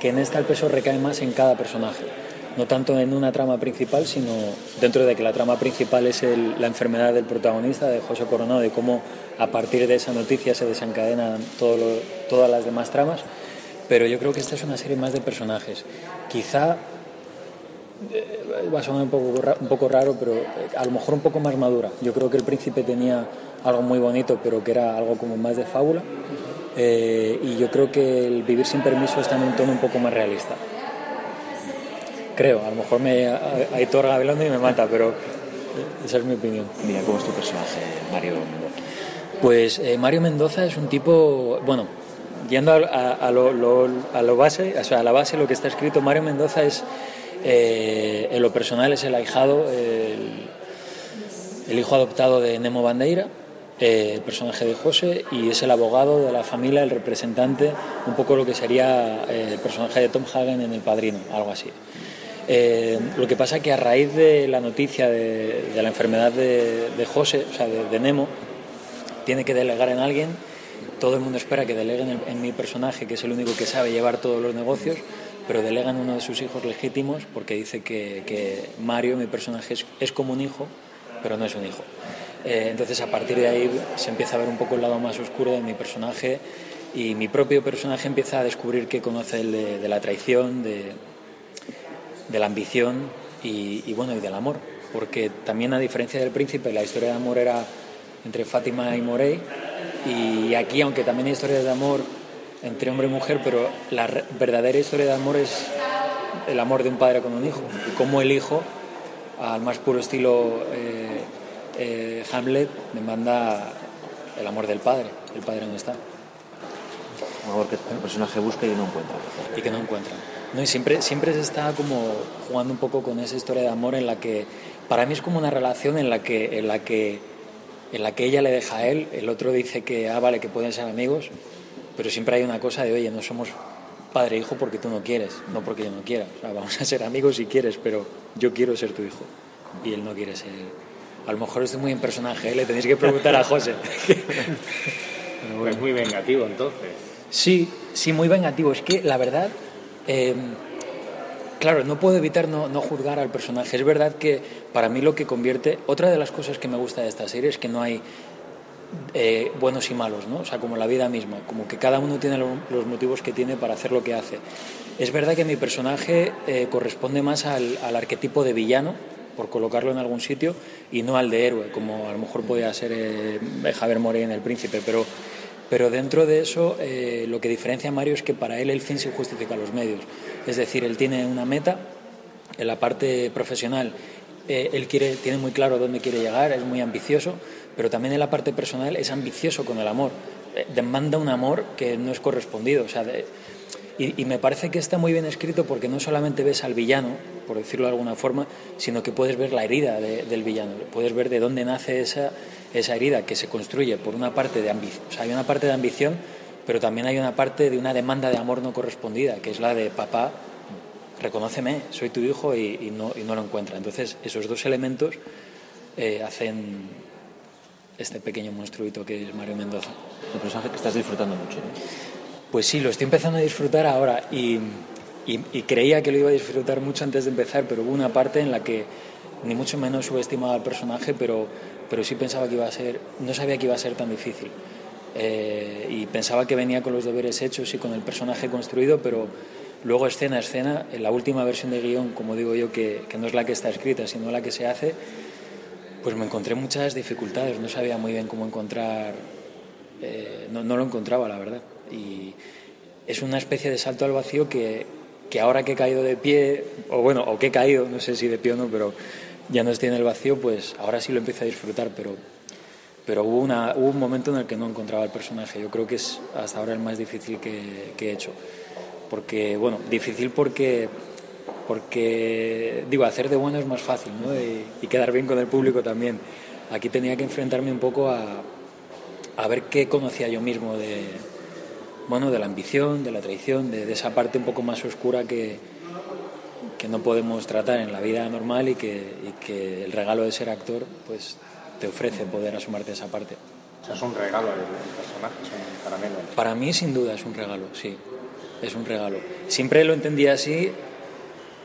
Speaker 14: que en esta el peso recae más en cada personaje no tanto en una trama principal, sino dentro de que la trama principal es la enfermedad del protagonista, de José Coronado, y cómo a partir de esa noticia se desencadenan todas las demás tramas. Pero yo creo que esta es una serie más de personajes. Quizá va a sonar un poco, un poco raro, pero eh, a lo mejor un poco más madura. Yo creo que el príncipe tenía algo muy bonito, pero que era algo como más de fábula. Eh, y yo creo que el vivir sin permiso está en un tono un poco más realista creo. A lo mejor me Aitor Gabilondo y me mata, pero esa es mi opinión.
Speaker 15: Mira, ¿cómo es tu personaje, Mario Mendoza?
Speaker 14: Pues eh, Mario Mendoza es un tipo, bueno, yendo a, lo, a, lo, base, o sea, a la base lo que está escrito, Mario Mendoza es, eh, en lo personal es el ahijado, el, hijo adoptado de Nemo Bandeira, eh, el personaje de José, y es el abogado de la familia, el representante, un poco lo que sería el personaje de Tom Hagen en El Padrino, algo así. Eh, lo que pasa es que a raíz de la noticia de, la enfermedad de, José, o sea, de, Nemo, tiene que delegar en alguien. Todo el mundo espera que deleguen en, mi personaje, que es el único que sabe llevar todos los negocios, pero delegan uno de sus hijos legítimos porque dice que, Mario, mi personaje, es, como un hijo, pero no es un hijo. Eh, entonces, a partir de ahí se empieza a ver un poco el lado más oscuro de mi personaje y mi propio personaje empieza a descubrir que conoce el de la traición, de, de la ambición y, bueno, y del amor. Porque también a diferencia del príncipe, la historia de amor era entre Fátima y Morey. Y aquí, aunque también hay historias de amor entre hombre y mujer, pero la verdadera historia de amor es el amor de un padre con un hijo. Y cómo el hijo, al más puro estilo eh, eh, Hamlet, demanda el amor del padre. El padre no está.
Speaker 15: Un amor que el personaje busca y no encuentra.
Speaker 14: Y que no encuentra. No, y siempre, siempre se está como jugando un poco con esa historia de amor en la que, para mí es como una relación en la que, en la que, en la que ella le deja a él, el otro dice que, ah, vale, que pueden ser amigos, pero siempre hay una cosa de, oye, no somos padre e hijo porque tú no quieres, no porque yo no quiera. O sea, vamos a ser amigos si quieres, pero yo quiero ser tu hijo y él no quiere ser. A lo mejor estoy muy en personaje, ¿eh? le tenéis que preguntar a José.
Speaker 10: es muy vengativo entonces.
Speaker 14: Sí, sí, muy vengativo. Es que la verdad Em, claro, no puedo evitar no, juzgar al personaje. Es verdad que para mí lo que convierte. Otra de las cosas que me gusta de esta serie es que no hay eh, buenos y malos, ¿no? O sea, como la vida misma, como que cada uno tiene los motivos que tiene para hacer lo que hace. Es verdad que mi personaje eh, corresponde más al, arquetipo de villano, por colocarlo en algún sitio, y no al de héroe, como a lo mejor podía ser eh, Javier Morey en El Príncipe, pero pero dentro de eso, eh, lo que diferencia a Mario es que para él el fin se justifica los medios. Es decir, él tiene una meta, en la parte profesional, él tiene muy claro dónde quiere llegar, es muy ambicioso, pero también en la parte personal es ambicioso con el amor. Eh, demanda un amor que no es correspondido. O sea, y, me parece que está muy bien escrito porque no solamente ves al villano, por decirlo de alguna forma, sino que puedes ver la herida del villano, puedes ver de dónde nace esa, esa herida que se construye por una parte de ambición, o sea, hay una parte de ambición, pero también hay una parte de una demanda de amor no correspondida, que es la de papá, reconóceme, soy tu hijo y, no, y no, lo encuentra. Entonces, esos dos elementos eh, hacen este pequeño monstruito que es Mario Mendoza.
Speaker 15: Un personaje que estás disfrutando mucho.
Speaker 14: Pues sí, lo estoy empezando a disfrutar ahora y, y, creía que lo iba a disfrutar mucho antes de empezar, pero hubo una parte en la que ni mucho menos subestimaba al personaje, pero, pero sí pensaba que iba a ser, no sabía que iba a ser tan difícil. eh, y pensaba que venía con los deberes hechos y con el personaje construido, pero luego escena a escena, en la última versión de guion, como digo yo, que, que no es la que está escrita, sino la que se hace, pues me encontré muchas dificultades, no sabía muy bien cómo encontrar, eh, no, no, lo encontraba la verdad. Y es una especie de salto al vacío que, que ahora que he caído de pie, o bueno, o que he caído, no sé si de pie o no, pero ya no estoy en el vacío, pues ahora sí lo empiezo a disfrutar, pero, pero hubo, una, hubo un momento en el que no encontraba el personaje. Yo creo que es hasta ahora el más difícil que, que he hecho. Porque, bueno, difícil porque porque digo, hacer de bueno es más fácil ¿no? y, y, quedar bien con el público también. Aquí tenía que enfrentarme un poco a, a ver qué conocía yo mismo de, bueno, de la ambición, de la traición, de, de esa parte un poco más oscura que, que, no podemos tratar en la vida normal y que, y que el regalo de ser actor pues, te ofrece poder asumarte esa parte.
Speaker 10: O sea, es un regalo el personaje, es un caramelo.
Speaker 14: Para mí, sin duda, es un regalo, sí. Es un regalo. Siempre lo entendía así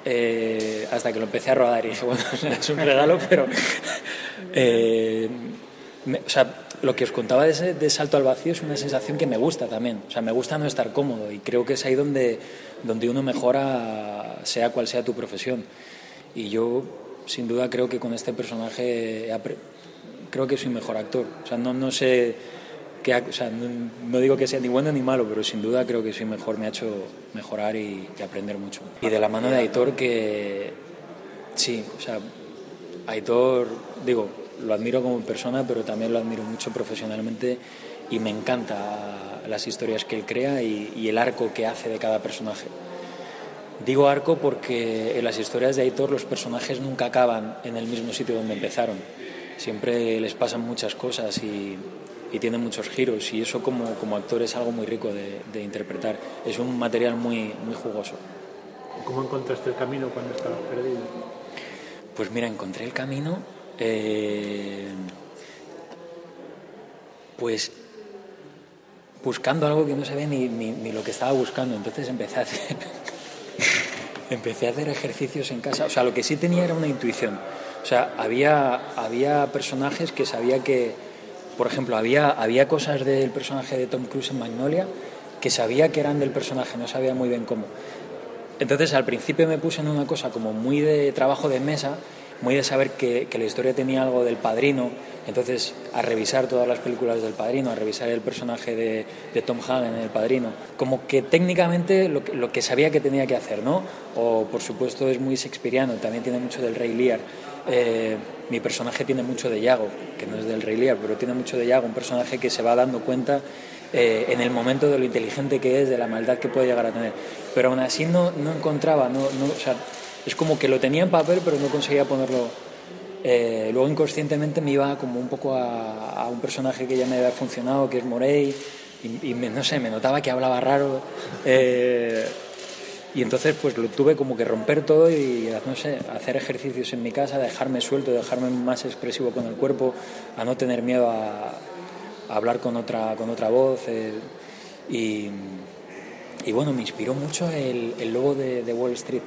Speaker 14: eh, hasta que lo empecé a rodar y dije, bueno, es un regalo, pero... Eh, me, o sea, lo que os contaba de, ese, de salto al vacío es una sensación que me gusta también. O sea, me gusta no estar cómodo y creo que es ahí donde, donde uno mejora, sea cual sea tu profesión. Y yo, sin duda, creo que con este personaje creo que soy mejor actor. O sea, no, no sé que, o sea, no, digo que sea ni bueno ni malo, pero sin duda creo que soy mejor, me ha hecho mejorar y, aprender mucho. Y de la mano de Aitor, que sí, o sea, Aitor, digo, lo admiro como persona, pero también lo admiro mucho profesionalmente y me encanta las historias que él crea y el arco que hace de cada personaje. Digo arco porque en las historias de Aitor los personajes nunca acaban en el mismo sitio donde empezaron. Siempre les pasan muchas cosas y, y tiene muchos giros y eso como, como actor es algo muy rico de, de, interpretar. Es un material muy, muy jugoso.
Speaker 11: ¿Cómo encontraste el camino cuando estabas perdido?
Speaker 14: Pues mira, encontré el camino eh, pues buscando algo que no sabía ni, ni, ni, lo que estaba buscando. Entonces empecé a hacer empecé a hacer ejercicios en casa. O sea, lo que sí tenía era una intuición. O sea, había, había personajes que sabía que, por ejemplo, había, había cosas del personaje de Tom Cruise en Magnolia que sabía que eran del personaje, no sabía muy bien cómo. Entonces al principio me puse en una cosa como muy de trabajo de mesa, muy de saber que, la historia tenía algo del padrino, entonces a revisar todas las películas del padrino, a revisar el personaje de, de Tom Hagen en el padrino, como que técnicamente lo, lo, que sabía que tenía que hacer, ¿no? O por supuesto es muy shakespeariano, también tiene mucho del Rey Lear. Eh, mi personaje tiene mucho de Yago, que no es del Rey Lear, pero tiene mucho de Yago, un personaje que se va dando cuenta eh, en el momento de lo inteligente que es, de la maldad que puede llegar a tener. Pero aún así no, no encontraba, no, no, o sea, es como que lo tenía en papel, pero no conseguía ponerlo. Eh, luego inconscientemente me iba como un poco a, a, un personaje que ya me había funcionado, que es Morey, y, y me, no sé, me notaba que hablaba raro. Eh, y entonces pues lo tuve como que romper todo y, no sé, hacer ejercicios en mi casa, dejarme suelto, dejarme más expresivo con el cuerpo, a no tener miedo a, hablar con otra, con otra voz. Eh, y, bueno, me inspiró mucho el, el logo de, de Wall Street.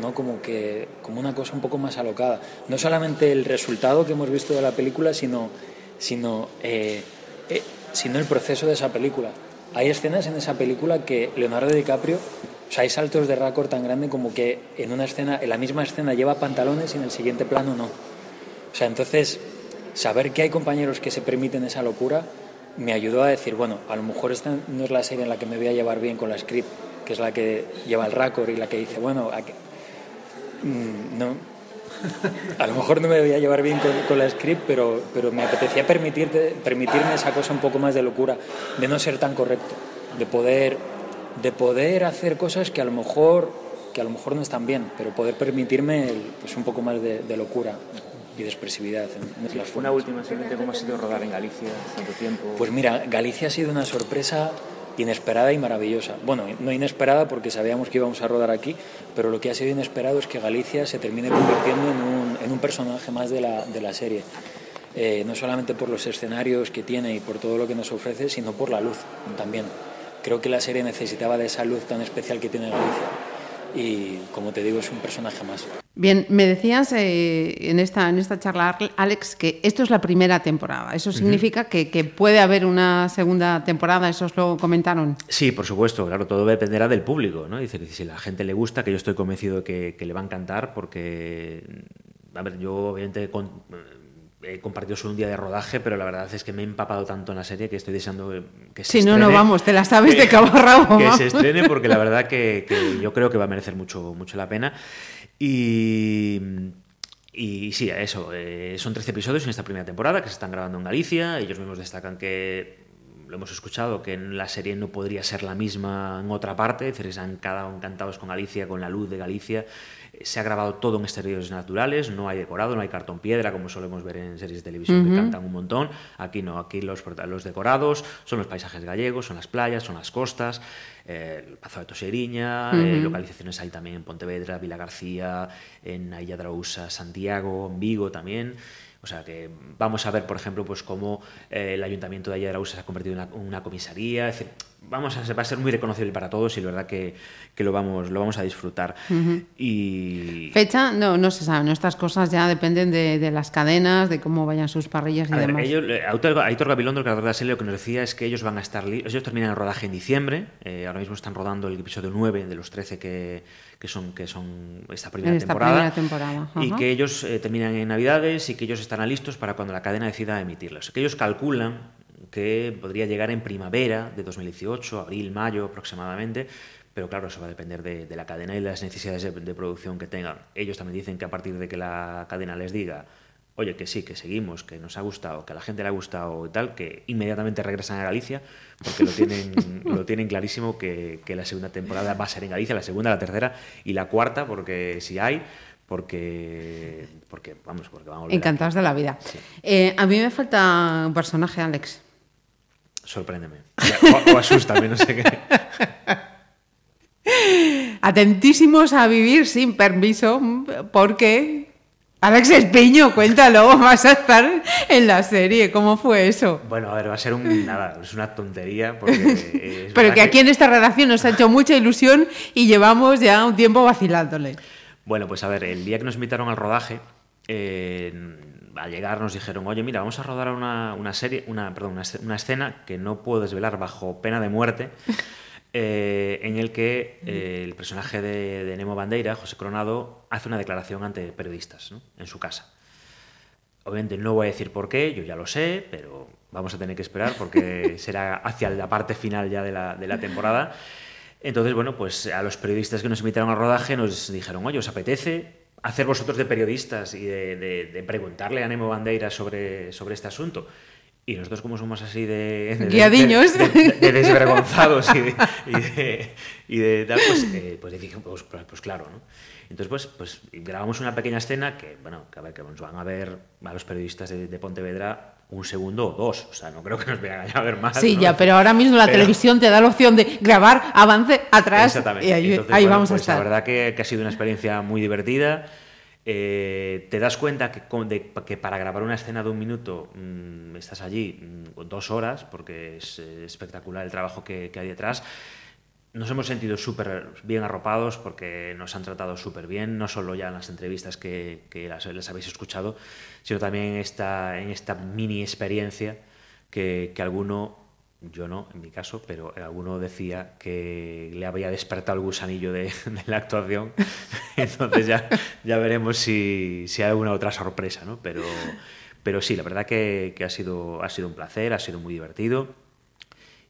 Speaker 14: ¿no? Como, que, como una cosa un poco más alocada. No solamente el resultado que hemos visto de la película, sino, sino, eh, eh, sino el proceso de esa película. Hay escenas en esa película que Leonardo DiCaprio, o sea, hay saltos de récord tan grande como que en una escena, en la misma escena lleva pantalones y en el siguiente plano no. O sea, entonces, saber que hay compañeros que se permiten esa locura me ayudó a decir, bueno, a lo mejor esta no es la serie en la que me voy a llevar bien con la script, que es la que lleva el récord y la que dice, bueno, Mm, no. A lo mejor no me voy a llevar bien con, con la script, pero, pero me apetecía permitirte, permitirme esa cosa un poco más de locura, de no ser tan correcto, de poder, de poder hacer cosas que a lo mejor, que a lo mejor no están bien, pero poder permitirme el, pues un poco más de, de locura y de expresividad.
Speaker 15: En una última, simplemente, ¿cómo ha sido rodar en Galicia tanto tiempo?
Speaker 14: Pues mira, Galicia ha sido una sorpresa inesperada y maravillosa. Bueno, no inesperada porque sabíamos que íbamos a rodar aquí, pero lo que ha sido inesperado es que Galicia se termine convirtiendo en un, en un personaje más de la, de la serie. Eh, no solamente por los escenarios que tiene y por todo lo que nos ofrece, sino por la luz también. Creo que la serie necesitaba de esa luz tan especial que tiene Galicia. Y como te digo, es un personaje más.
Speaker 5: Bien, me decías eh, en, esta, en esta charla, Alex, que esto es la primera temporada. ¿Eso significa que, que, puede haber una segunda temporada? ¿Eso os lo comentaron?
Speaker 6: Sí, por supuesto. Claro, todo dependerá del público. ¿no? Dice, si a la gente le gusta, que yo estoy convencido que, que le va a encantar, porque, a ver, yo obviamente con, he compartido solo un día de rodaje, pero la verdad es que me he empapado tanto en la serie que estoy deseando que se
Speaker 5: Si
Speaker 6: no,
Speaker 5: no, vamos, te la sabes de cabo a rabo.
Speaker 6: Que se estrene porque la verdad que, que, yo creo que va a merecer mucho, mucho la pena. Y, y sí, eso, eh, son 13 episodios en esta primera temporada que se están grabando en Galicia. Ellos mismos destacan que lo hemos escuchado, que la serie no podría ser la misma en otra parte, es decir, se han quedado encantados con Galicia, con la luz de Galicia. Se ha grabado todo en exteriores naturales, no hay decorado, no hay cartón piedra, como solemos ver en series de televisión uh -huh. que cantan un montón. Aquí no, aquí los, los decorados son los paisajes gallegos, son las playas, son las costas, eh, el Pazo de Toseriña, uh -huh. eh, localizaciones hay también en Pontevedra, Vila García, en Ailla Drousa, Santiago, en Vigo también. O sea que vamos a ver, por ejemplo, pues cómo eh, el ayuntamiento de Ayarausa se ha convertido en una, una comisaría. Es decir, vamos a, va a ser muy reconocible para todos y la verdad que, que lo, vamos, lo vamos a disfrutar.
Speaker 5: Uh -huh.
Speaker 6: y...
Speaker 5: Fecha, no, no se sabe. ¿no? Estas cosas ya dependen de, de, las cadenas, de cómo vayan sus parrillas y
Speaker 6: a
Speaker 5: demás.
Speaker 6: Ver, ellos, eh, Aitor, Gabilondo, el creador de la serie, lo que nos decía es que ellos van a estar... Ellos terminan el rodaje en diciembre. Eh, ahora mismo están rodando el episodio 9 de los 13 que, que son, que son esta primera
Speaker 5: esta
Speaker 6: temporada.
Speaker 5: Primera temporada.
Speaker 6: Y que ellos eh, terminan en Navidades y que ellos estarán listos para cuando la cadena decida emitirlos. Que ellos calculan que podría llegar en primavera de 2018, abril, mayo aproximadamente, pero claro, eso va a depender de, de la cadena y las necesidades de, de, producción que tengan. Ellos también dicen que a partir de que la cadena les diga, oye, que sí, que seguimos, que nos ha gustado, que a la gente le ha gustado y tal, que inmediatamente regresan a Galicia, porque lo tienen, lo tienen clarísimo que, que la segunda temporada va a ser en Galicia, la segunda, la tercera y la cuarta, porque si hay, porque, porque vamos, porque vamos
Speaker 5: Encantados de la vida.
Speaker 6: Sí.
Speaker 5: Eh, a mí me falta un personaje, Alex.
Speaker 6: Sorpréndeme. O, o asústame, no sé qué.
Speaker 5: Atentísimos a vivir sin permiso, porque Alex Espiño, cuéntalo, vas a estar en la serie, ¿cómo fue eso?
Speaker 6: Bueno, a ver, va a ser un, nada, es una tontería. Porque
Speaker 5: Pero que aquí en esta redacción nos ha hecho mucha ilusión y llevamos ya un tiempo vacilándole.
Speaker 6: Bueno, pues a ver, el día que nos invitaron al rodaje, eh, al llegar nos dijeron, oye, mira, vamos a rodar una, una serie, una, perdón, una, una, escena que no puedo desvelar bajo pena de muerte, eh, en el que eh, el personaje de, de, Nemo Bandeira, José Coronado, hace una declaración ante periodistas ¿no? en su casa. Obviamente no voy a decir por qué, yo ya lo sé, pero vamos a tener que esperar porque será hacia la parte final ya de la, de la temporada. Entonces, bueno, pues a los periodistas que nos invitaron al rodaje nos dijeron, oye, ¿os apetece hacer vosotros de periodistas y de, de, de preguntarle a Nemo Bandeira sobre, sobre este asunto? Y nosotros como somos así de... de
Speaker 5: Guiadiños.
Speaker 6: De, de, desvergonzados y de, y de, y tal, pues, eh, pues dije, pues, pues, pues, claro, ¿no? Entonces, pues, pues grabamos una pequeña escena que, bueno, que a ver, que nos van a ver a los periodistas de Pontevedra un segundo o dos. O sea, no creo que nos vayan a ver más.
Speaker 5: Sí,
Speaker 6: ¿no?
Speaker 5: ya, pero ahora mismo la
Speaker 6: pero...
Speaker 5: televisión te da la opción de grabar, avance, atrás.
Speaker 6: Exactamente.
Speaker 5: Y ahí,
Speaker 6: Entonces,
Speaker 5: ahí
Speaker 6: bueno,
Speaker 5: vamos
Speaker 6: pues
Speaker 5: a estar.
Speaker 6: La verdad que, que, ha sido una experiencia muy divertida. Eh, te das cuenta que, de, que, para grabar una escena de un minuto mmm, estás allí mmm, dos horas, porque es eh, espectacular el trabajo que, que hay detrás. Nos hemos sentido súper bien arropados porque nos han tratado súper bien, no solo ya en las entrevistas que, que las, habéis escuchado, sino también esta, en esta mini experiencia que, que alguno yo no, en mi caso, pero alguno decía que le había despertado el gusanillo de, de la actuación. Entonces ya, ya veremos si, si, hay alguna otra sorpresa, ¿no? Pero, pero sí, la verdad que, que, ha, sido, ha sido un placer, ha sido muy divertido.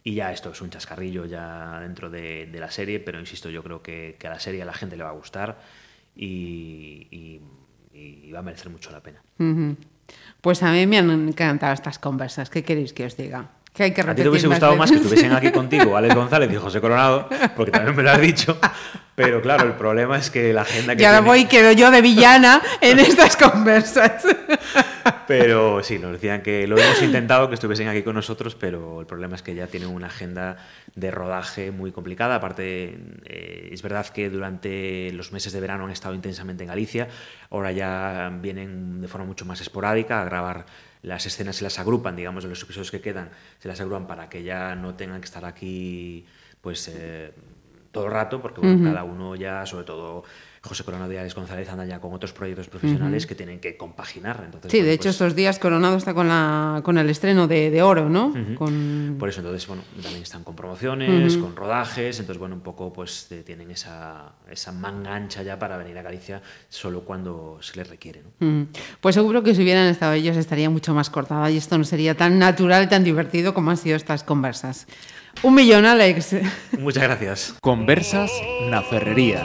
Speaker 6: Y ya esto es un chascarrillo ya dentro de, de la serie, pero insisto, yo creo que, que, a la serie a la gente le va a gustar y, y, y va a merecer mucho la pena.
Speaker 5: Uh -huh. Pues a mí me han encantado estas conversas. ¿Qué queréis que os diga? Que hay que
Speaker 6: a ti te hubiese gustado más, que estuviesen aquí contigo Alex González y José Coronado, porque también me lo has dicho. Pero claro, el problema es que la agenda que.
Speaker 5: Ya
Speaker 6: tiene...
Speaker 5: voy, quedo yo de villana en estas conversas.
Speaker 6: Pero sí, nos decían que lo hemos intentado que estuviesen aquí con nosotros, pero el problema es que ya tienen una agenda de rodaje muy complicada. Aparte, eh, es verdad que durante los meses de verano han estado intensamente en Galicia, ahora ya vienen de forma mucho más esporádica a grabar las escenas se las agrupan, digamos, de los episodios que quedan, se las agrupan para que ya no tengan que estar aquí, pues, eh, todo el rato, porque bueno, uh -huh. cada uno ya, sobre todo José Coronado y Alex González andan ya con otros proyectos profesionales que tienen que compaginar. Entonces,
Speaker 5: sí,
Speaker 6: bueno,
Speaker 5: de hecho
Speaker 6: pues-
Speaker 5: estos días Coronado está con, la, con el estreno de, de Oro, ¿no? Con...
Speaker 6: Por eso entonces, bueno, también están con promociones, con rodajes, entonces, bueno, un poco pues tienen esa, esa manga ancha ya para venir a Galicia solo cuando se les requiere. ¿no?
Speaker 5: Pues seguro que si hubieran estado ellos estaría mucho más cortada y esto no sería tan natural y tan divertido como han sido estas conversas. Un millón, Alex.
Speaker 6: Muchas gracias.
Speaker 1: Conversas na Ferrería.